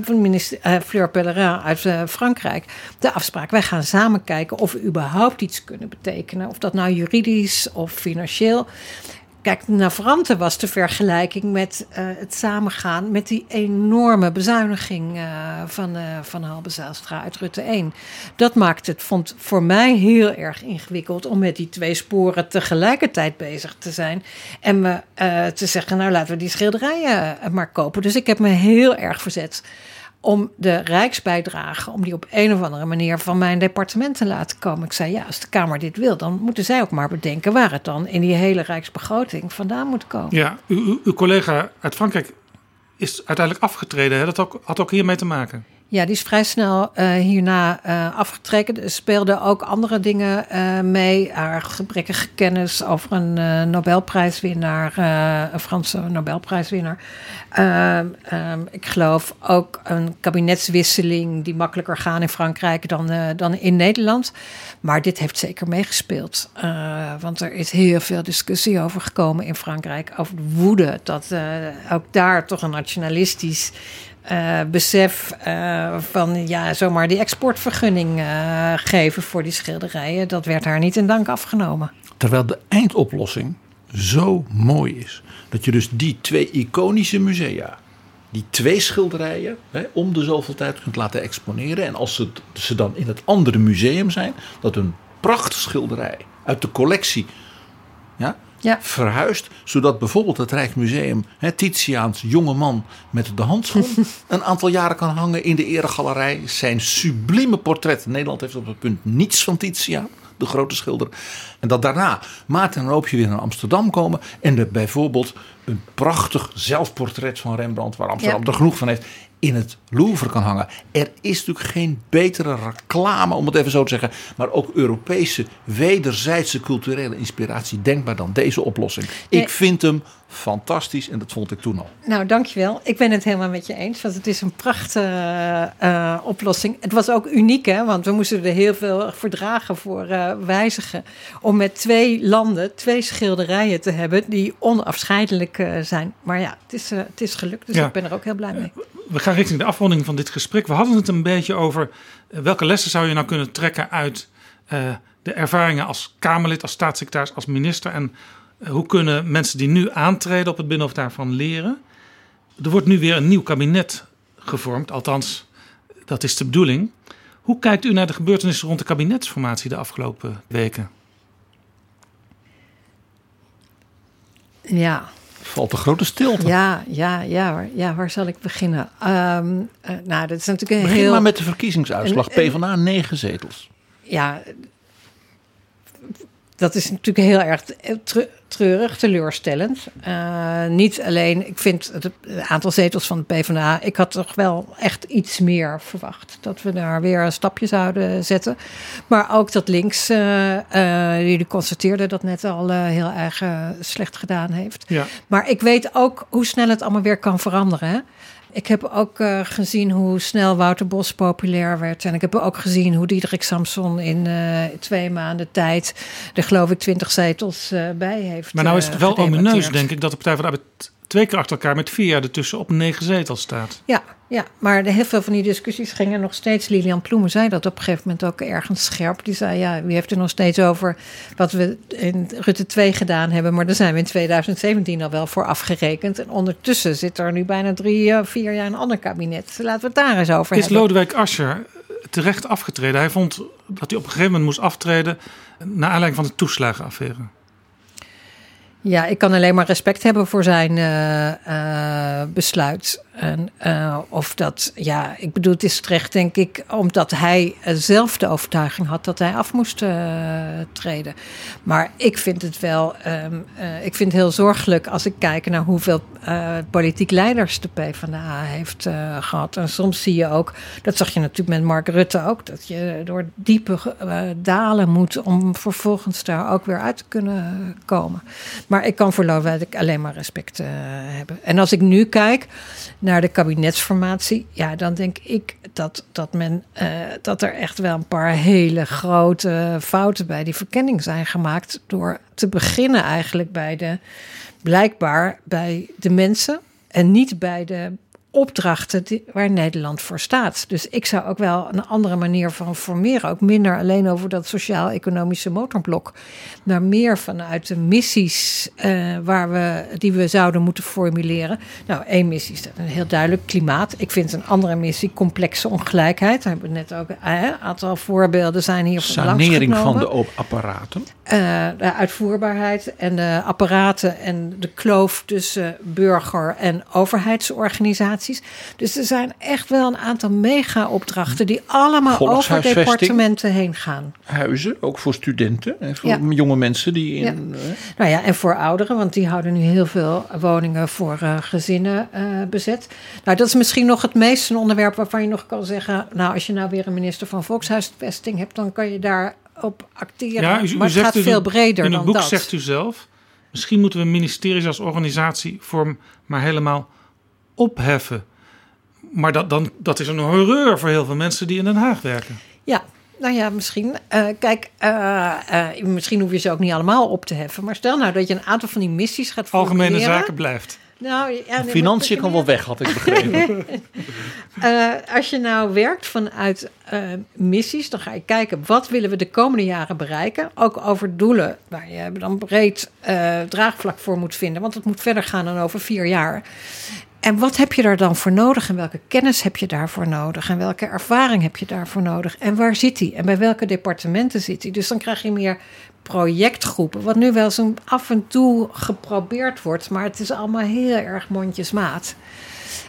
[SPEAKER 2] van minister eh, Fleur Pellerin uit eh, Frankrijk, de afspraak. Wij gaan samen kijken of we überhaupt iets kunnen betekenen, of dat nou juridisch of financieel. Kijk, Navrante was de vergelijking met eh, het samengaan met die enorme bezuiniging eh, van, eh van Halbe Zijlstra uit Rutte 1. Dat maakt het, vond voor mij heel erg ingewikkeld om met die twee sporen tegelijkertijd bezig te zijn. En me te zeggen, nou laten we die schilderijen maar kopen. Dus ik heb me heel erg verzet om de rijksbijdrage, om die op een of andere manier van mijn departement te laten komen. Ik zei, ja, als de Kamer dit wil, dan moeten zij ook maar bedenken waar het dan in die hele rijksbegroting vandaan moet komen.
[SPEAKER 3] Ja, uw, uw- collega uit Frankrijk is uiteindelijk afgetreden. Hè? Dat ook, had ook hiermee te maken.
[SPEAKER 2] Ja, die is vrij snel eh, hierna eh, afgetreden. Er speelden ook andere dingen eh, mee. Haar gebrekkige kennis over een Nobelprijswinnaar, een Franse Nobelprijswinnaar. Ehm, ehm, ik geloof ook een kabinetswisseling die makkelijker gaan in Frankrijk dan, dan in Nederland. Maar dit heeft zeker meegespeeld. Want er is heel veel discussie over gekomen in Frankrijk. Over de woede dat ook daar toch een nationalistisch eh, besef eh, van ja, zomaar die exportvergunning eh, geven voor die schilderijen. Dat werd haar niet in dank afgenomen.
[SPEAKER 5] Terwijl de eindoplossing zo mooi is. Dat je dus die twee iconische musea, die twee schilderijen, hè, om de zoveel tijd kunt laten exponeren. En als ze, ze dan in het andere museum zijn, dat een prachtige schilderij uit de collectie ja,
[SPEAKER 2] Ja.
[SPEAKER 5] verhuist. Zodat bijvoorbeeld het Rijksmuseum hè, Titiaans jonge man met de handschoen een aantal jaren kan hangen in de eregalerij. Zijn sublieme portret. Nederland heeft op het punt niets van Titiaan, de grote schilder. En dat daarna Maarten en Roopje weer naar Amsterdam komen. En er bijvoorbeeld een prachtig zelfportret van Rembrandt, waar Amsterdam er genoeg van heeft, in het Louvre kan hangen. Er is natuurlijk geen betere reclame, om het even zo te zeggen, maar ook Europese wederzijdse culturele inspiratie denkbaar dan deze oplossing. Ik vind hem fantastisch en dat vond ik toen al.
[SPEAKER 2] Nou, dankjewel. Ik ben het helemaal met je eens, want het is een prachtige uh, oplossing. Het was ook uniek, hè, want we moesten er heel veel verdragen voor uh, wijzigen. Om met twee landen twee schilderijen te hebben die onafscheidelijk uh, zijn. Maar ja, het is, het is gelukt, dus ja. ik ben er ook heel blij mee.
[SPEAKER 3] We gaan richting de afronding van dit gesprek. We hadden het een beetje over welke lessen zou je nou kunnen trekken uit de ervaringen als Kamerlid, als staatssecretaris, als minister en hoe kunnen mensen die nu aantreden op het Binnenhof daarvan leren? Er wordt nu weer een nieuw kabinet gevormd, althans, dat is de bedoeling. Hoe kijkt u naar de gebeurtenissen rond de kabinetsformatie de afgelopen weken?
[SPEAKER 2] Ja.
[SPEAKER 5] Valt een grote stilte.
[SPEAKER 2] Ja, ja, ja, waar, ja waar zal ik beginnen? Um, uh, nou, dat is natuurlijk een
[SPEAKER 5] Begin
[SPEAKER 2] heel...
[SPEAKER 5] maar met de verkiezingsuitslag. PvdA negen zetels.
[SPEAKER 2] Ja, dat is natuurlijk heel erg treurig, teleurstellend. Uh, niet alleen, ik vind het, aantal zetels van de PvdA, ik had toch wel echt iets meer verwacht. Dat we daar weer een stapje zouden zetten. Maar ook dat links, uh, uh, jullie constateerden dat net al heel erg slecht gedaan heeft.
[SPEAKER 3] Ja.
[SPEAKER 2] Maar ik weet ook hoe snel het allemaal weer kan veranderen. Hè? Ik heb ook uh, gezien hoe snel Wouter Bos populair werd. En ik heb ook gezien hoe Diederik Samson in uh, twee maanden tijd er geloof ik twintig zetels uh, bij heeft.
[SPEAKER 3] Maar nou is het wel omineus denk ik dat de Partij van de Arbeid twee keer achter elkaar met vier jaar ertussen op negen zetels staat.
[SPEAKER 2] Ja, ja, maar heel veel van die discussies gingen nog steeds. Lilian Ploemen zei dat op een gegeven moment ook ergens scherp. Die zei: Ja, wie heeft er nog steeds over wat we in Rutte 2 gedaan hebben. Maar daar zijn we in 2017 al wel voor afgerekend. En ondertussen zit er nu bijna drie, vier jaar een ander kabinet. Laten we het daar eens over
[SPEAKER 3] Is
[SPEAKER 2] hebben.
[SPEAKER 3] Lodewijk Asscher terecht afgetreden? Hij vond dat hij op een gegeven moment moest aftreden. naar aanleiding van de toeslagenaffaire.
[SPEAKER 2] Ja, ik kan alleen maar respect hebben voor zijn uh, uh, besluit. En uh, of dat, ja, ik bedoel, het is terecht, denk ik, omdat hij zelf de overtuiging had dat hij af moest treden. Maar ik vind het wel, um, ik vind het heel zorgelijk als ik kijk naar hoeveel politiek leiders de PvdA heeft gehad. En soms zie je ook, dat zag je natuurlijk met Mark Rutte ook, dat je door diepe dalen moet om vervolgens daar ook weer uit te kunnen komen. Maar ik kan voor Lodewijk alleen maar respect uh, hebben. En als ik nu kijk naar de kabinetsformatie, ja, dan denk ik dat, dat, men, uh, dat er echt wel een paar hele grote fouten bij die verkenning zijn gemaakt. Door te beginnen eigenlijk bij de, blijkbaar bij de mensen en niet bij de opdrachten die, waar Nederland voor staat. Dus ik zou ook wel een andere manier van formeren. Ook minder alleen over dat sociaal-economische motorblok. Maar meer vanuit de missies uh, waar we, die we zouden moeten formuleren. Nou, één missie is heel duidelijk klimaat. Ik vind een andere missie complexe ongelijkheid. Daar hebben we net ook een aantal voorbeelden zijn hier van
[SPEAKER 5] Sanering van de apparaten.
[SPEAKER 2] Uh, de uitvoerbaarheid en de apparaten en de kloof tussen burger- en Dus er zijn echt wel een aantal mega-opdrachten die allemaal over departementen heen gaan.
[SPEAKER 5] Huizen, ook voor studenten en voor ja. jonge mensen die in.
[SPEAKER 2] Ja. Nou ja, en voor ouderen, want die houden nu heel veel woningen voor uh, gezinnen uh, bezet. Nou, dat is misschien nog het meest een onderwerp waarvan je nog kan zeggen. Nou, als je nou weer een minister van Volkshuisvesting hebt, dan kan je daar op acteren.
[SPEAKER 3] Ja, u, u
[SPEAKER 2] maar het gaat
[SPEAKER 3] u,
[SPEAKER 2] veel breder
[SPEAKER 3] in
[SPEAKER 2] dan
[SPEAKER 3] het boek
[SPEAKER 2] dat.
[SPEAKER 3] zegt u zelf. Misschien moeten we ministeries als organisatievorm maar helemaal opheffen. Maar dat, dan, dat is een horreur voor heel veel mensen die in Den Haag werken.
[SPEAKER 2] Ja, nou ja, misschien. Uh, kijk, uh, uh, misschien hoef je ze ook niet allemaal op te heffen. Maar stel nou dat je een aantal van die missies gaat
[SPEAKER 3] Algemene
[SPEAKER 2] formuleren.
[SPEAKER 3] zaken blijft.
[SPEAKER 2] Nou, ja, nee,
[SPEAKER 5] Financiën kan wel weg, had ik begrepen.
[SPEAKER 2] uh, als je nou werkt vanuit uh, missies, dan ga je kijken wat willen we de komende jaren bereiken. Ook over doelen waar je dan breed uh, draagvlak voor moet vinden. Want het moet verder gaan dan over vier jaar. En wat heb je daar dan voor nodig? En welke kennis heb je daarvoor nodig? En welke ervaring heb je daarvoor nodig? En waar zit die? En bij welke departementen zit die? Dus dan krijg je meer projectgroepen. Wat nu wel zo af en toe geprobeerd wordt. Maar het is allemaal heel erg mondjesmaat.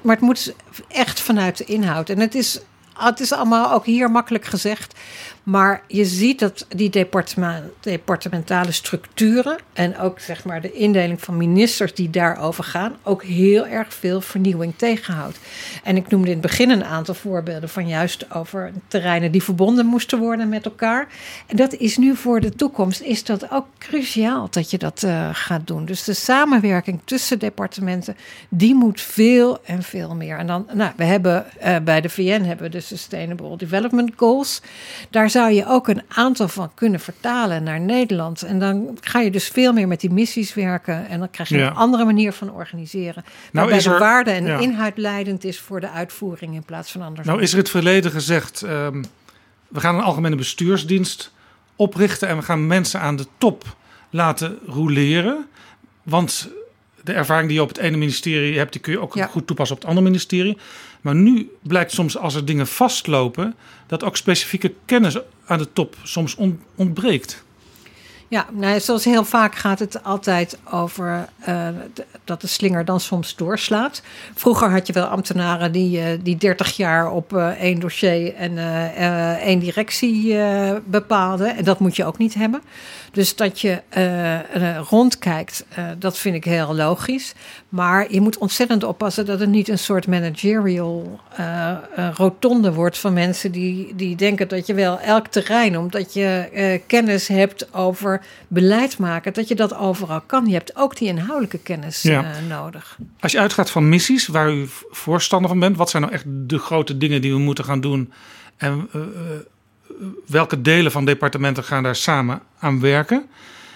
[SPEAKER 2] Maar het moet echt vanuit de inhoud. En het is, het is allemaal ook hier makkelijk gezegd. Maar je ziet dat die departement, departementale structuren en ook zeg maar de indeling van ministers die daarover gaan, ook heel erg veel vernieuwing tegenhoudt. En ik noemde in het begin een aantal voorbeelden van juist over terreinen die verbonden moesten worden met elkaar. En dat is nu voor de toekomst is dat ook cruciaal dat je dat uh, gaat doen. Dus de samenwerking tussen departementen, die moet veel en veel meer. En dan, nou, we hebben uh, bij de VN hebben we de Sustainable Development Goals. Daar zou je ook een aantal van kunnen vertalen naar Nederland. En dan ga je dus veel meer met die missies werken. En dan krijg je
[SPEAKER 3] Ja.
[SPEAKER 2] een andere manier van organiseren. waarbij
[SPEAKER 3] is er-
[SPEAKER 2] de waarde en
[SPEAKER 3] ja.
[SPEAKER 2] inhoud leidend is voor de uitvoering in plaats van andersom.
[SPEAKER 3] Nou is er het verleden gezegd, ehm, we gaan een algemene bestuursdienst oprichten en we gaan mensen aan de top laten roleren. Want de ervaring die je op het ene ministerie hebt, die kun je ook
[SPEAKER 2] Ja.
[SPEAKER 3] goed toepassen op het andere ministerie. Maar nu blijkt soms als er dingen vastlopen, dat ook specifieke kennis aan de top soms on- ontbreekt.
[SPEAKER 2] Ja, nou, zoals heel vaak gaat het altijd over eh, dat de slinger dan soms doorslaat. Vroeger had je wel ambtenaren die, eh, die 30 jaar op eh, één dossier en één directie bepaalden. En dat moet je ook niet hebben. Dus dat je rondkijkt, dat vind ik heel logisch. Maar je moet ontzettend oppassen dat het niet een soort managerial rotonde wordt van mensen die, die denken dat je wel elk terrein, omdat je kennis hebt over beleid maken, dat je dat overal kan. Je hebt ook die inhoudelijke kennis
[SPEAKER 3] Ja.
[SPEAKER 2] eh, nodig.
[SPEAKER 3] Als je uitgaat van missies waar u voorstander van bent, wat zijn nou echt de grote dingen die we moeten gaan doen? En eh, eh, welke delen van departementen gaan daar samen aan werken?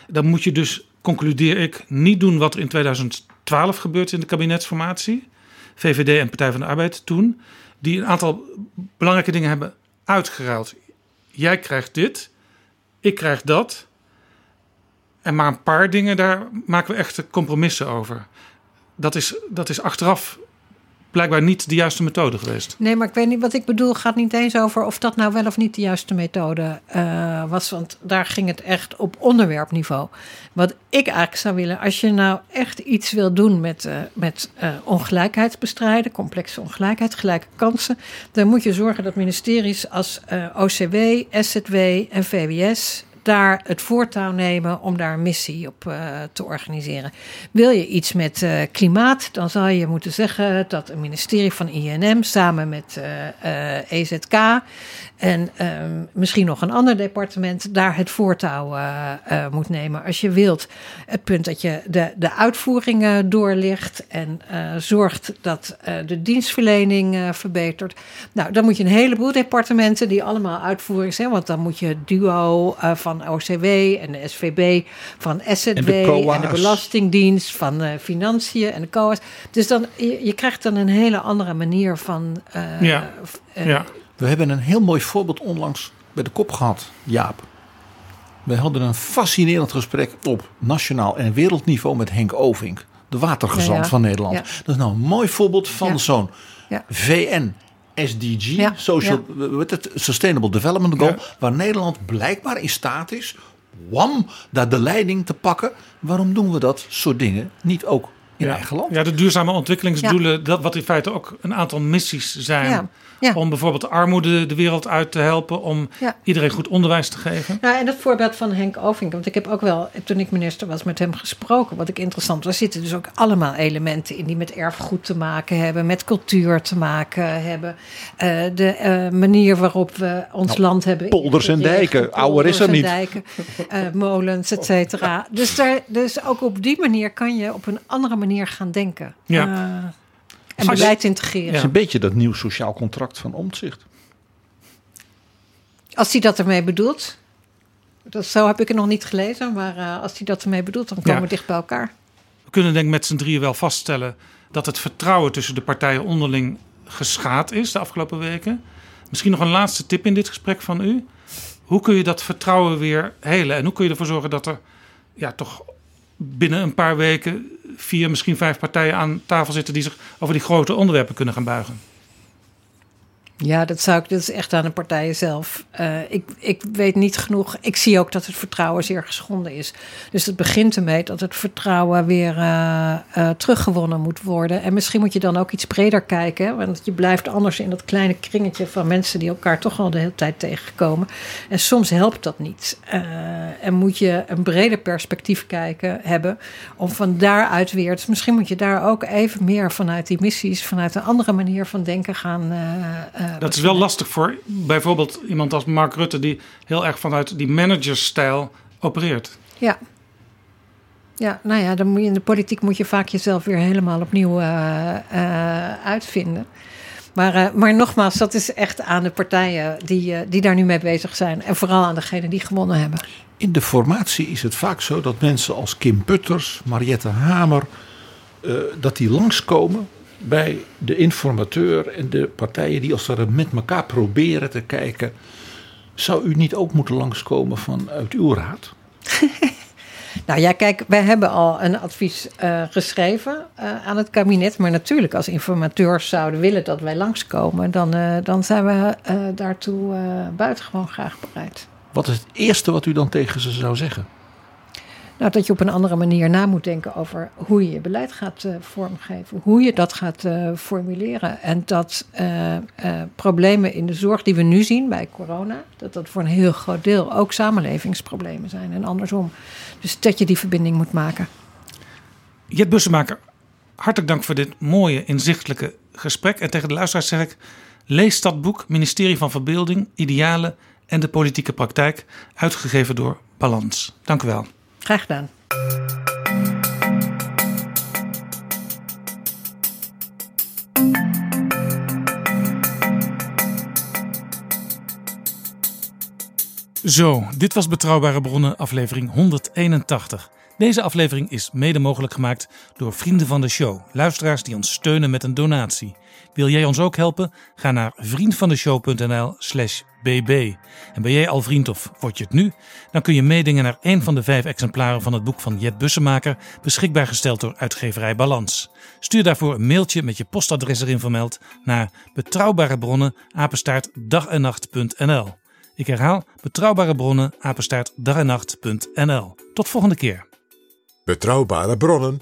[SPEAKER 3] Dan moet je dus, concludeer ik, niet doen wat er in 2012 gebeurt in de kabinetsformatie. VVD en Partij van de Arbeid toen. Die een aantal belangrijke dingen hebben uitgeruild. Jij krijgt dit, ik krijg dat. En maar een paar dingen, daar maken we echte compromissen over dat is, dat is achteraf blijkbaar niet de juiste methode geweest.
[SPEAKER 2] Nee, maar ik weet niet wat ik bedoel. gaat niet eens over of dat nou wel of niet de juiste methode eh, was. Want daar ging het echt op onderwerpniveau. Wat ik eigenlijk zou willen, als je nou echt iets wil doen met, eh, met eh, ongelijkheidsbestrijden, complexe ongelijkheid, gelijke kansen, dan moet je zorgen dat ministeries als OCW, SZW en VWS daar het voortouw nemen om daar een missie op eh, te organiseren. Wil je iets met eh, klimaat, dan zal je moeten zeggen dat een ministerie van INM samen met eh, eh, EZK en ehm, misschien nog een ander departement daar het voortouw moet nemen. Als je wilt, het punt dat je de, de uitvoeringen doorlicht en zorgt dat de dienstverlening verbetert. Nou, dan moet je een heleboel departementen die allemaal uitvoering zijn, want dan moet je het duo eh, van OCW en de SVB, van SZW
[SPEAKER 5] En de
[SPEAKER 2] en de,
[SPEAKER 5] COA's.
[SPEAKER 2] Belastingdienst, van eh, Financiën en de COA's. Dus dan, je, je krijgt dan een hele andere manier van. eh,
[SPEAKER 3] Ja.
[SPEAKER 2] eh,
[SPEAKER 3] Ja,
[SPEAKER 5] We hebben een heel mooi voorbeeld onlangs bij de kop gehad, Jaap. We hadden een fascinerend gesprek op nationaal en wereldniveau met Henk Ovink, de watergezant
[SPEAKER 2] Ja, ja.
[SPEAKER 5] van Nederland.
[SPEAKER 2] Ja.
[SPEAKER 5] Dat is nou een mooi voorbeeld van
[SPEAKER 2] Ja.
[SPEAKER 5] zo'n
[SPEAKER 2] Ja.
[SPEAKER 5] VN SDG,
[SPEAKER 2] Ja,
[SPEAKER 5] Social, wat het, Sustainable Development Goal, waar Nederland blijkbaar in staat is, wam, daar de leiding te pakken. Waarom doen we dat soort dingen niet ook in
[SPEAKER 3] ja.
[SPEAKER 5] eigen land?
[SPEAKER 3] ja, de duurzame ontwikkelingsdoelen, dat wat in feite ook een aantal missies zijn.
[SPEAKER 2] Ja, ja.
[SPEAKER 3] Om bijvoorbeeld de armoede de wereld uit te helpen, om
[SPEAKER 2] Ja.
[SPEAKER 3] iedereen goed onderwijs te geven.
[SPEAKER 2] Nou, en dat voorbeeld van Henk Ovink, want ik heb ook wel, toen ik minister was, met hem gesproken. Wat ik interessant was, zitten dus ook allemaal elementen in die met erfgoed te maken hebben, met cultuur te maken hebben. Eh, de eh, manier waarop we ons
[SPEAKER 5] Nou,
[SPEAKER 2] land hebben.
[SPEAKER 5] polders en dijken, ouder is er niet.
[SPEAKER 2] dijken, eh, molens, et cetera. Dus, daar, dus ook op die manier kan je op een andere manier gaan denken.
[SPEAKER 3] Ja.
[SPEAKER 2] En
[SPEAKER 3] Als-
[SPEAKER 2] beleid integreren.
[SPEAKER 5] Het is een beetje dat nieuw sociaal contract van Omtzigt.
[SPEAKER 2] Als hij dat ermee bedoelt. Dat, zo heb ik het nog niet gelezen, maar eh, als hij dat ermee bedoelt, dan komen
[SPEAKER 3] Ja.
[SPEAKER 2] we dicht bij elkaar.
[SPEAKER 3] We kunnen denk ik met z'n drieën wel vaststellen dat het vertrouwen tussen de partijen onderling geschaad is de afgelopen weken. Misschien nog een laatste tip in dit gesprek van u. Hoe kun je dat vertrouwen weer helen? En hoe kun je ervoor zorgen dat er ja, toch binnen een paar weken vier, misschien vijf partijen aan tafel zitten die zich over die grote onderwerpen kunnen gaan buigen?
[SPEAKER 2] Ja, dat zou ik. Dat is echt aan de partijen zelf. Uh, ik, ik weet niet genoeg. Ik zie ook dat het vertrouwen zeer geschonden is. Dus het begint ermee dat het vertrouwen weer uh, uh, teruggewonnen moet worden. En misschien moet je dan ook iets breder kijken. Want je blijft anders in dat kleine kringetje van mensen die elkaar toch al de hele tijd tegenkomen. En soms helpt dat niet. en moet je een breder perspectief kijken hebben. Om van daaruit weer. Dus misschien moet je daar ook even meer vanuit die missies, vanuit een andere manier van denken gaan
[SPEAKER 3] dat is wel lastig voor bijvoorbeeld iemand als Mark Rutte, die heel erg vanuit die managersstijl opereert.
[SPEAKER 2] Ja. Ja, nou ja, dan moet je, in de politiek moet je vaak jezelf weer helemaal opnieuw uh, uh, uitvinden. Maar, maar nogmaals, dat is echt aan de partijen die, die daar nu mee bezig zijn. En vooral aan degenen die gewonnen hebben.
[SPEAKER 5] In de formatie is het vaak zo dat mensen als Kim Putters, Mariette Hamer, dat die langskomen bij de informateur en de partijen die als het met elkaar proberen te kijken. Zou u niet ook moeten langskomen vanuit uw raad?
[SPEAKER 2] Nou ja, kijk, wij hebben al een advies uh, geschreven uh, aan het kabinet. Maar natuurlijk, als informateurs zouden willen dat wij langskomen, dan, uh, dan zijn we daartoe buitengewoon graag bereid.
[SPEAKER 5] Wat is het eerste wat u dan tegen ze zou zeggen?
[SPEAKER 2] Nou, dat je op een andere manier na moet denken over hoe je je beleid gaat uh, vormgeven, hoe je dat gaat uh, formuleren. En dat uh, problemen in de zorg die we nu zien bij corona, dat dat voor een heel groot deel ook samenlevingsproblemen zijn en andersom. Dus dat je die verbinding moet maken.
[SPEAKER 3] Jet Bussemaker, hartelijk dank voor dit mooie, inzichtelijke gesprek. En tegen de luisteraars zeg ik, lees dat boek Ministerie van Verbeelding, Idealen en de Politieke Praktijk, uitgegeven door Balans. Dank u wel.
[SPEAKER 2] Graag gedaan.
[SPEAKER 3] Zo, dit was Betrouwbare Bronnen, aflevering 181. Deze aflevering is mede mogelijk gemaakt door vrienden van de show, luisteraars die ons steunen met een donatie. Wil jij ons ook helpen? Ga naar vriendvandeshow.nl/slash bb. En ben jij al vriend of word je het nu? Dan kun je meedingen naar een van de vijf exemplaren van het boek van Jet Bussemaker, beschikbaar gesteld door uitgeverij Balans. Stuur daarvoor een mailtje met je postadres erin vermeld naar betrouwbare bronnen. Ik herhaal betrouwbare bronnen. Tot volgende keer.
[SPEAKER 4] Betrouwbare bronnen